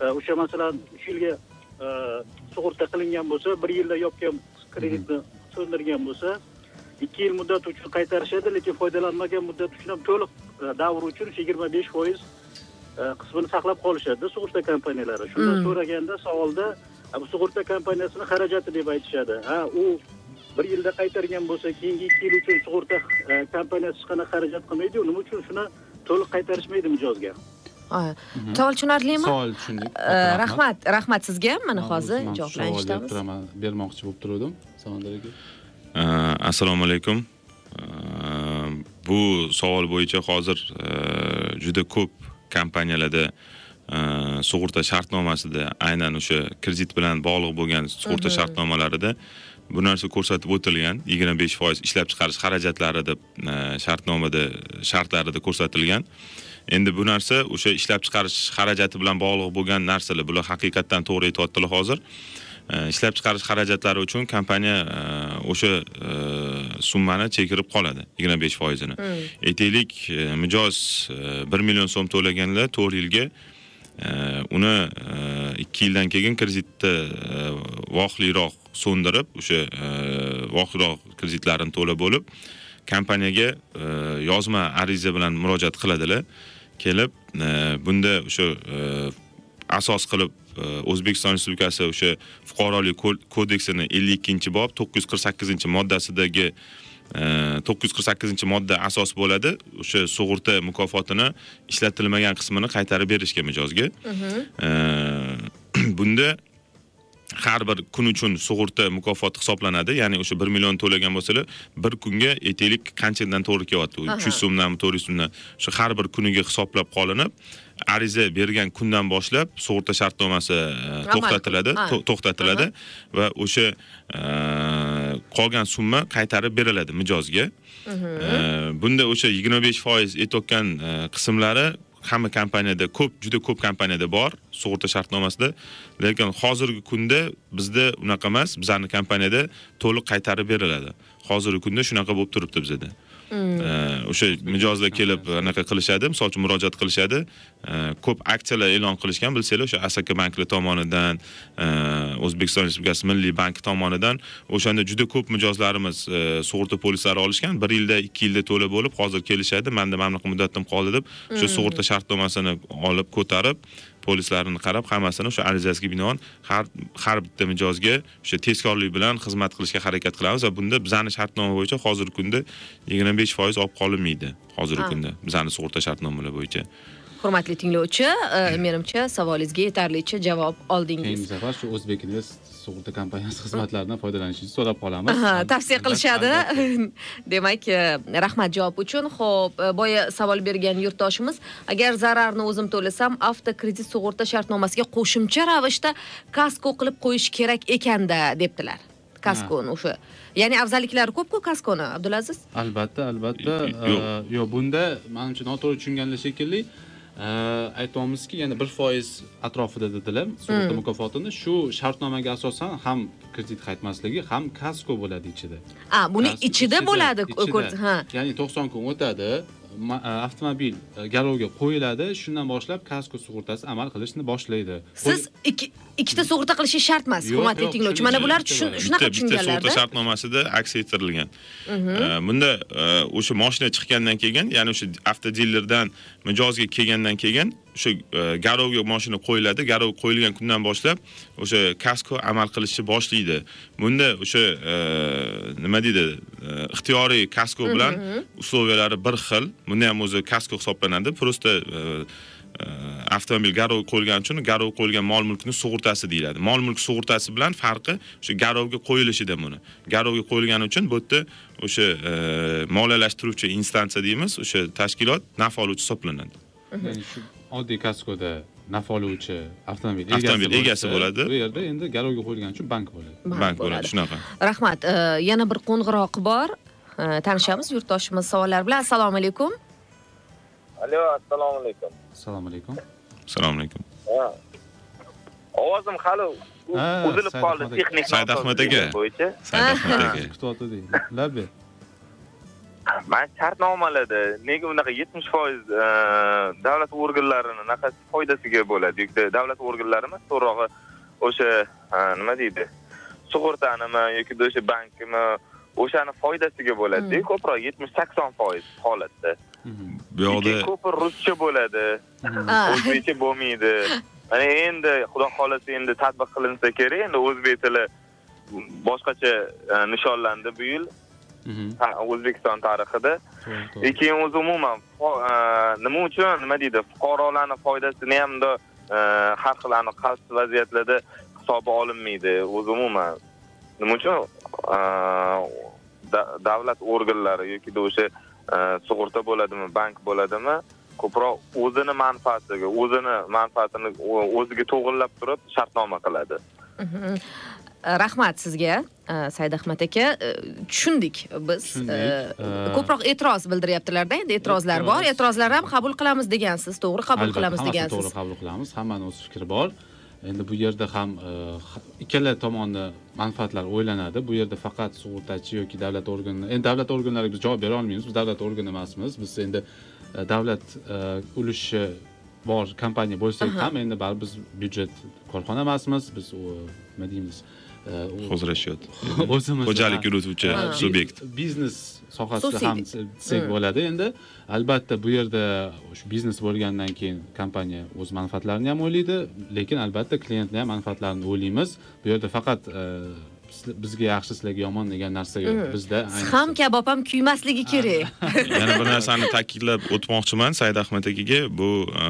Speaker 7: o'sha masalan uch yilga e, sug'urta qilingan bo'lsa bir yilda yopgan kreditni to'ldirgan bo'lsa ikki yil muddat uchun qaytarishadi lekin foydalanmagan muddat uchun ham to'liq e, davr uchun yigirma besh foiz e, qismini saqlab qolishadi sug'urta kompaniyalari shundan
Speaker 1: Mm.
Speaker 7: so'raganda savolda "A, bu sug'urta kompaniyasini xarajati deb aytishadi ha u bir yilda qaytargan bo'lsa keyingi ikki yil uchun sug'urta e, kompaniyasi hech qanaqa xarajat qilmaydiyu nima uchun shuni to'liq qaytarishmaydi mijozga.
Speaker 1: Savol tushunarlimi?
Speaker 2: Savol tushundik.
Speaker 1: Rahmat. rahmat. Sizga. Ham mana hozir
Speaker 2: turaman bermoqchi bo'lib turgandim samandar aka
Speaker 3: Uh, assalomu alaykum. Uh, bu savol bo'yicha hozir uh, juda ko'p kompaniyalarda uh, sug'urta shartnomasida aynan o'sha kredit bilan bog'liq bo'lgan sug'urta shartnomalarida bu narsa ko'rsatib o'tilgan. Yigirma besh foiz ishlab chiqarish xarajatlari deb uh, shartnomada shartlarida ko'rsatilgan endi bu narsa o'sha ishlab chiqarish xarajati bilan bog'liq bo'lgan narsalar. Bular haqiqatdan to'g'ri aytyaptilar hozir. Uh, ishlab chiqarish xarajatlari uchun kompaniya uh, o'sha uh, summani chekirib qoladi yigirma besh foizini. Aytaylik uh, mijoz bir million so'm to'laganlar to'rt yilga uni ikki yildan keyin kreditni vohliroq so'ndirib o'sha vohliroq kreditlarini to'lab bo'lib kompaniyaga yozma ariza bilan murojaat qiladilar kelib uh, bunda o'sha uh, asos qilib uh, o'zbekiston respublikasi o'sha fuqarolik ko- kodeksini ellik ikkinchi bob to'qqiz yuz qirq sakkizinchi moddasidagi to'qqiz yuz qirq sakkizinchi modda asos bo'ladi. O'sha sug'urta mukofotini ishlatilmagan qismini qaytarib berishga mijozga. <clears throat> Bunda har bir kun uchun sug'urta mukofoti hisoblanadi. Ya'ni o'sha bir million to'lagan bo'lsalar bir kunga aytaylik qanchadan to'g'ri kelyapti? U
Speaker 1: Aha.
Speaker 3: uch yuz so'mdanmi to'rt yuz so'mdan o'sha har bir kuniga hisoblab qolinib ariza bergan kundan boshlab sug'urta shartnomasi e, to'xtatiladi to'xtatiladi va o'sha e, qolgan summa qaytarib beriladi mijozga. E, bunda o'sha yigirma besh foiz aytayotgan qismlari hamma kompaniyada ko'p juda ko'p kompaniyada bor sug'urta shartnomasida. Lekin hozirgi kunda bizda unaqa emas bizani kompaniyada to'liq qaytarib beriladi. Hozirgi kunda shunaqa bo'lib turibdi bizada o'sha mijozlar kelib anaqa qilishadi misol uchun murojaat qilishadi. E, ko'p aksiyalar e'lon qilishgan bilsanglar o'sha asaka banklar tomonidan o'zbekiston respublikasi milliy banki tomonidan o'shanda juda ko'p mijozlarimiz sug'urta polislari olishgan. Bir yilda ikki yilda to'lab bo'lib hozir kelishadi. Manda mana bunaqa muddatim qoldi deb o'sha sug'urta shartnomasini olib ko'tarib polislarini qarab hammasini o'sha arizasiga binoan har har bitta mijozga o'sha tezkorlik bilan xizmat qilishga harakat qilamiz va bunda bizani shartnoma bo'yicha hozirgi kunda yigirma besh foiz olib qolinmaydi hozirgi kunda bizani sug'urta shartnomalar bo'yicha
Speaker 1: hurmatli tinglovchi eh, menimcha savolingizga yetarlicha javob oldingiz.
Speaker 2: Keyingi safar shu o'zbek invest sug'urta kompaniyasi <laughs> xizmatlaridan foydalanishingizni so'rab qolamiz.
Speaker 1: Tavsiya qilishadi. <laughs> Demak eh, rahmat javob uchun. Ho'p eh, boya savol bergan yurtdoshimiz agar zararni o'zim to'lasam avtokredit sug'urta shartnomasiga qo'shimcha ravishda kasko qilib qo'yish kerak ekanda debdilar. Kaskoni o'sha. Ya'ni afzalliklari ko'pku kaskoni abdulaziz?
Speaker 2: Albatta albatta.
Speaker 3: Yo'q.
Speaker 2: Bunda manimcha noto'g'ri tushunganlar shekilli aytyapmizki yana bir foiz atrofida dedilar sug'urta mukofotini. Shu shartnomaga asosan ham kredit qaytmasligi ham kasko bo'ladi ichida.
Speaker 1: A buni ichida bo'ladi ha.
Speaker 2: Ya'ni to'qson kun o'tadi eh, avtomobil eh, garovga qo'yiladi shundan boshlab kasko sug'urtasi amal qilishni boshlaydi.
Speaker 1: Siz ikkita sug'urta qilishingiz shart emas hurmatli tinglovchi. mana bular shunaqa
Speaker 3: bitta bitta sug'urta
Speaker 1: tushunganlarda
Speaker 3: shartnomasida aks ettirilgan. Э, bunda э, o'sha moshina chiqqandan keyin ya'ni o'sha avtodilerdan mijozga kelgandan keyin o'sha e, garovga moshina qo'yiladi. Garov qo'yilgan kundan boshlab o'sha kasko amal qilishni boshlaydi. Bunda o'sha e, nima deydi e, ixtiyoriy kasko bilan условиялari bir xil bunda ham o'zi kasko hisoblanadi. Просто e, e, avtomobil garov qo'yilgani uchun garov qo'yilgan mol mulkni sug'urtasi deyiladi. Mol mulk sug'urtasi bilan farqi o'sha garovga qo'yilishida buni. Garovga qo'yilgani uchun bu yerda o'sha e, moliyalashtiruvchi instansiya deymiz o'sha tashkilot naf oluvchi hisoblanadi.
Speaker 2: Oddiy kaskoda naf oluvchi avtomobil
Speaker 3: Avtomobil
Speaker 2: egasi
Speaker 3: bo'ladi.
Speaker 2: bu yerda endi garovga qo'yilgani uchun bank bo'ladi.
Speaker 1: Bank bo'ladi.
Speaker 3: shunaqa.
Speaker 1: Rahmat. Eh, yana bir qo'ng'iroq bor. Eh, tanishamiz yurtdoshimiz savollar bilan. Assalomu alaykum.
Speaker 6: Alo assalomu alaykum
Speaker 2: assalomu alaykum.
Speaker 3: Assalomu alaykum.
Speaker 6: Ha. ovozim hali uzilib qoldi texnik
Speaker 3: Said Ahmad aka.
Speaker 6: bo'yicha.
Speaker 3: Said ahmad aka. <laughs>
Speaker 6: man shartnomalarda nega unaqa yetmish foiz davlat organlarini anaqasi foydasiga bo'ladi? Yoki davlat organlari emas to'g'rirog'i o'sha ha, nima deydi? Sug'urtanimi yoki o'sha bankimi o'shani foydasiga bo'ladi. Ko'proq yetmish sakson foiz holatda.
Speaker 3: Bu yoqda
Speaker 6: ko'pi ruscha bo'ladi.
Speaker 1: Ha.
Speaker 6: o'zbekcha bo'lmaydi. Mana endi xudo xohlasa endi tatbiq qilinsa kerak. Endi o'zbek tili boshqacha e, nishonlandi bu yil. Ha, o'zbekiston tarixida. E, keyin o'zi umuman e, nima uchun nima deydi fuqarolarni foydasini ham bundoq, e, har xil aniq qaysi vaziyatlarda hisobga olinmaydi. O'zi umuman nima uchun? Da- davlat organlari yoki o'sha sug'urta bo'ladimi bank bo'ladimi ko'proq o'zini manfaatiga o'zini manfaatini o'ziga to'g'irlab turib shartnoma qiladi.
Speaker 1: Mhm. rahmat sizga said ahmad aka. Tushundik biz. Ko'proq e'tiroz bildiryaptilarda endi e'tirozlar bor.
Speaker 2: E'tiroz.
Speaker 1: e'tirozlar ham qabul qilamiz degansiz to'g'ri qabul qilamiz degansiz
Speaker 2: to'g'ri qabul qilamiz. Hammani o'z fikri bor endi bu yerda ham e, ikkala tomonni manfaatlari o'ylanadi. Bu yerda faqat sug'urtachi yoki davlat organi endi davlat organlariga biz javob bera olmaymiz. Biz davlat organi emasmiz. Biz endi e, davlat e, ulushi bor kompaniya bo'lsak ham endi baribir biz byudjet korxona emasmiz. Biz nima deymiz e, u-
Speaker 3: hozirlashyapti <laughs>
Speaker 2: o'zimiz
Speaker 3: xo'jalik yurituvchi subyekt
Speaker 2: biznes sohasida ham desak bo'ladi. Endi albatta bu yerda shu biznes bo'lgandan keyin kompaniya o'z manfaatlarini ham o'ylaydi lekin albatta klientni ham manfaatlarini o'ylaymiz. Bu yerda faqat e, bizga yaxshi sizlarga yomon degan narsa yo'q bizda ayniqsa-
Speaker 1: ham kabob ham kuymasligi kerak. <laughs>
Speaker 3: Yana bir narsani ta'kidlab o'tmoqchiman said ahmad akaga bu e,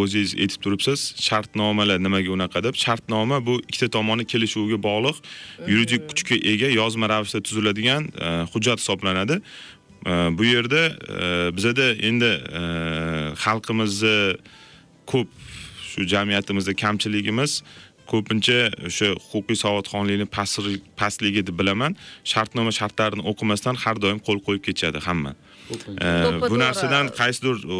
Speaker 3: o'zingiz aytib turibsiz shartnomalar nimaga unaqa deb. Shartnoma bu ikkita tomonni kelishuviga bog'liq. Yuridik kuchga ega yozma ravishda tuziladigan e, hujjat hisoblanadi. E, bu yerda bizada endi xalqimizni ko'p shu jamiyatimizda kamchiligimiz ko'pincha o'sha huquqiy savodxonlikni pastligi deb bilaman. Shartnoma shartlarini o'qimasdan har doim qo'l qo'yib ketishadi hamma. Bu narsadan qaysidir e,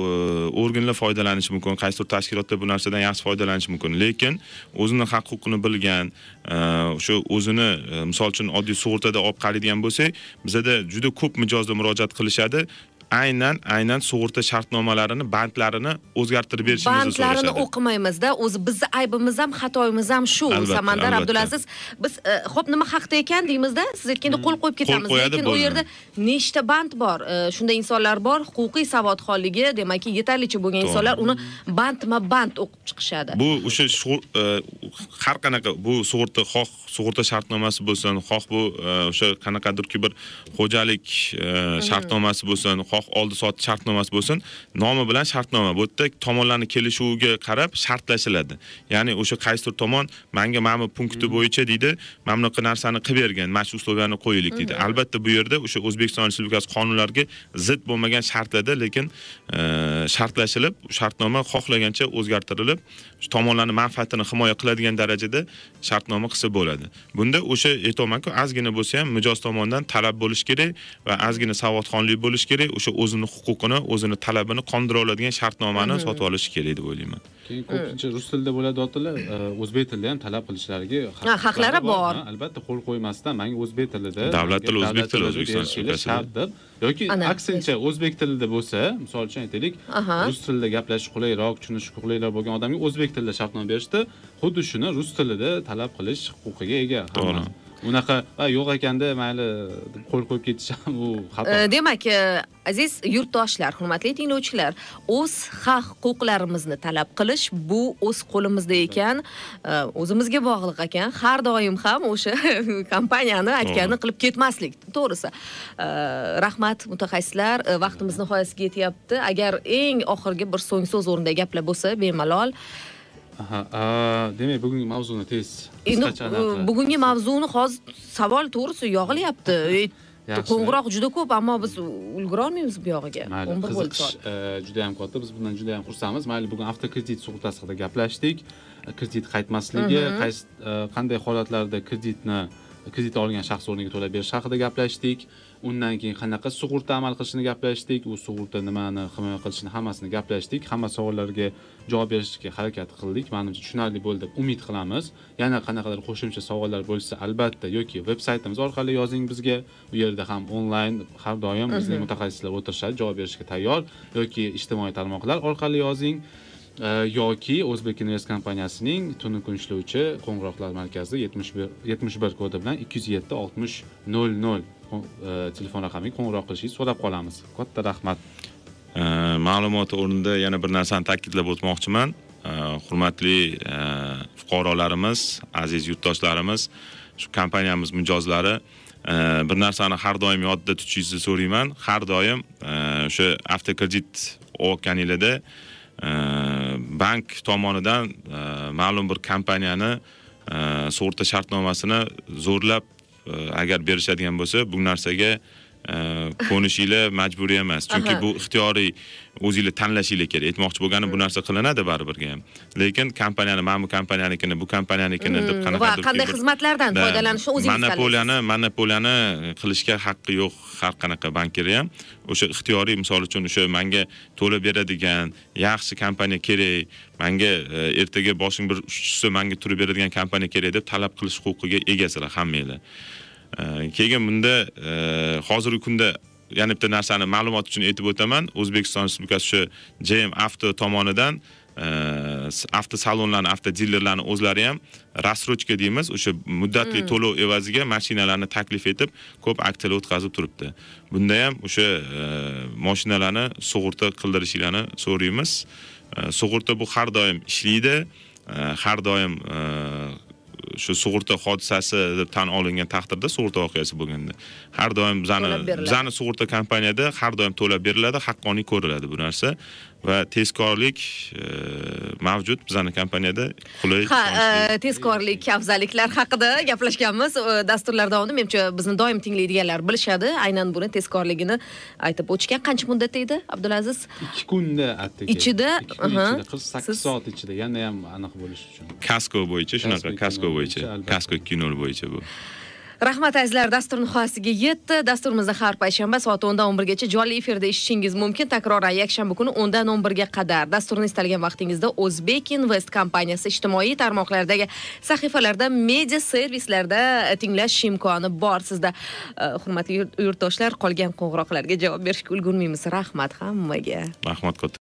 Speaker 3: organlar foydalanishi mumkin qaysidir tashkilotlar bu narsadan yaxshi foydalanishi mumkin. Lekin o'zini haq huquqini bilgan e, o'sha o'zini e, misol uchun oddiy sug'urtada olib qaraydigan bo'lsak bizada juda ko'p mijozlar murojaat qilishadi aynan aynan sug'urta shartnomalarini bandlarini o'zgartirib
Speaker 1: bandlarini
Speaker 3: so'rashadi.
Speaker 1: o'qimaymizda o'zi bizni aybimiz ham xatoyimiz ham shu samandar abdulaziz biz e, ho'p nima haqda ekan deymizda siz aytganda qo'l qo'yib ketamiz lekin u yerda nechta band bor? E, shunday insonlar bor huquqiy savodxonligi demakki yetarlicha bo'lgan insonlar uni bandma band o'qib chiqishadi.
Speaker 3: Bu o'sha e, har qanaqa bu sug'urta xoh sug'urta shartnomasi bo'lsin xoh bu e, o'sha qanaqadirki bir xo'jalik e, shartnomasi bo'lsin xoh oldi sotdi shartnomasi bo'lsin. Nomi bilan shartnoma. Bu yerda tomonlarni kelishuviga qarab shartlashiladi. Ya'ni o'sha qaysidir tomon manga mana bu punkti bo'yicha deydi mana bunaqa narsani qilib bergan mana shu условияni qo'yaylik deydi. Albatta bu yerda o'sha o'zbekiston respublikasi qonunlariga zid bo'lmagan shartlarda lekin shartlashilib shartnoma xohlagancha o'zgartirilib tomonlarni manfaatini himoya qiladigan darajada shartnoma qilsa bo'ladi. Bunda o'sha aytyapmanku ozgina bo'lsa ham mijoz tomonidan talab bo'lishi kerak va ozgina savodxonlik bo'lishi kerak. O'sha o'zini huquqini o'zini talabini qondira oladigan shartnomani sotib olishi kerak deb o'ylayman
Speaker 2: keyin ko'pincha rus tilida bo'ladiyotilar o'zbek tilida ham talab qilishlariga
Speaker 1: Ha, haqlari bor.
Speaker 2: Albatta qo'l qo'ymasdan manga o'zbek tilida
Speaker 3: Davlat tili o'zbek tili
Speaker 2: tilida
Speaker 3: O'zbekiston
Speaker 2: shart deb yoki aksincha o'zbek tilida bo'lsa misol uchun aytaylik rus tilida gaplashish qulayroq tushunish qulayroq bo'lgan odamga o'zbek tilida shartnoma berishda xuddi shuni rus tilida talab qilish huquqiga ega.
Speaker 3: To'g'ri.
Speaker 2: Unaqa "Ha, yo'q ekanda mayli deb qo'l qo'yib ketish ham u xato.
Speaker 1: Demak e, aziz yurtdoshlar hurmatli tinglovchilar o'z haq huquqlarimizni talab qilish bu o'z qo'limizda ekan. E, o'zimizga bog'liq ekan. Har doim ham o'sha <laughs> kompaniyani aytganini qilib ketmaslik to'g'risi. E, rahmat mutaxassislar. Vaqtimiz nihoyasiga yetyapti. Agar eng oxirgi bir so'ng so'z o'rnidagi gaplar bo'lsa bemalol
Speaker 2: demak bugungi mavzuni tez
Speaker 1: endi
Speaker 2: qisqacha
Speaker 1: e, bugungi mavzuni hozir savol to'g'risi yog'ilyapti. E, qo'ng'iroq juda ko'p ammo biz ulgurolmaymiz bu yog'iga.
Speaker 2: Mayli
Speaker 1: 11 bo'ldi
Speaker 2: qiziqish e, juda ham katta. Biz bundan juda ham xursandmiz. Mayli bugun avtokredit sug'urtasi haqida gaplashdik. E, kredit qaytmasligi qaysi e, qanday holatlarda kreditni kredit olgan shaxs o'rniga to'lab berish haqida gaplashdik undan keyin qanaqa sug'urta amal qilishini gaplashdik? U sug'urta nimani himoya qilishini hammasini gaplashdik. Hamma savollarga javob berishga harakat qildik. Manimcha tushunarli bo'ldi. Deb umid qilamiz. Yana qanaqadir qo'shimcha savollar bo'lsa albatta yoki veb saytimiz orqali yozing bizga. U yerda ham onlayn har doim bizning mutaxassislar o'tirishadi javob berishga tayyor. Yoki ijtimoiy tarmoqlar orqali yozing. Yoki o'zbek invest kompaniyasining tunu kun ishlovchi qo'ng'iroqlar markazi yetmish bir yetmish bir kodi bilan ikki yuz yetti oltmish nol nol E, telefon raqamiga qo'ng'iroq qilishingizni so'rab qolamiz. Katta rahmat.
Speaker 3: E, ma'lumoti ma'lumot o'rnida yana bir narsani ta'kidlab o'tmoqchiman. E, hurmatli fuqarolarimiz aziz yurtdoshlarimiz shu kompaniyamiz mijozlari bir narsani har doim yodda tutishingizni so'rayman. Har doim o'sha avtokredit olayotganinglarda bank tomonidan ma'lum bir kompaniyani sug'urta shartnomasini zo'rlab Э, agar berishadigan bo'lsa bu narsaga ko'nishinglar majburiy emas. Chunki bu ixtiyoriy o'zinglar tanlashinglar kerak. Aytmoqchi bo'lganim bu narsa qilinadi baribirga. Ham lekin kompaniyani mana bu kompaniyanikini bu kompaniyanikini deb
Speaker 1: va
Speaker 3: qanaqadir
Speaker 1: qanday
Speaker 3: bir-
Speaker 1: xizmatlardan
Speaker 3: Da,
Speaker 1: foydalanishni o'zingiz
Speaker 3: monopoliyani monopoliyani qilishga haqqi yo'q har qanaqa bankirni ham o'sha ixtiyoriy misol uchun o'sha manga to'lab beradigan yaxshi kompaniya kerak manga e, ertaga boshing bir tushsa manga turib beradigan kompaniya kerak deb talab qilish huquqiga egasizlar hammanglar keyin bunda e, hozirgi kunda yana bitta narsani ma'lumot uchun aytib o'taman. O'zbekiston respublikasi shu jm avto tomonidan e, avto salonlarni avto dilerlarni o'zlari ham рассрочка deymiz o'sha muddatli to'lov evaziga mashinalarni taklif etib ko'p aksiyalar o'tkazib turibdi. Bunda ham o'sha e, mashinalarni sug'urta qildirishinglarni so'raymiz. Sug'urta bu har doim ishlaydi. Har doim shu sug'urta hodisasi deb tan olingan taqdirda sug'urta voqeasi bo'lganda. Har doim bizani bizani sug'urta kompaniyada har doim to'lab beriladi haqqoniy ko'riladi bu narsa va tezkorlik e, mavjud bizani kompaniyada qulay
Speaker 1: ha e, tezkorlik afzalliklar haqida gaplashganmiz. Dasturlar davomida menimcha bizni doim tinglaydiganlar bilishadi. Aynan buni tezkorligini aytib o'tishgan qancha muddatda edi abdulaziz?
Speaker 2: Ikki kunda atigi.
Speaker 1: Ichida,
Speaker 2: qirq sakkiz soat ichida. Yana ham aniq bo'lishi uchun.
Speaker 3: Kasko bo'yicha shunaqa
Speaker 2: Kasko
Speaker 3: bo'yicha. kasko ikki nol bo'yicha bu
Speaker 1: rahmat azizlar dastur nihoyasiga yetdi. Dasturimizni har payshanba soat o'ndan o'n birgacha jonli efirda eshitishingiz mumkin. Takroran yakshanba kuni o'ndan o'n birga qadar. Dasturni istalgan vaqtingizda o'zbek invest kompaniyasi ijtimoiy tarmoqlardagi sahifalarda media servislarda e, tinglash imkoni bor. Sizda e, hurmatli yurtdoshlar qolgan qo'ng'iroqlarga javob berishga ulgurmaymiz. Rahmat hammaga.
Speaker 3: Rahmat katta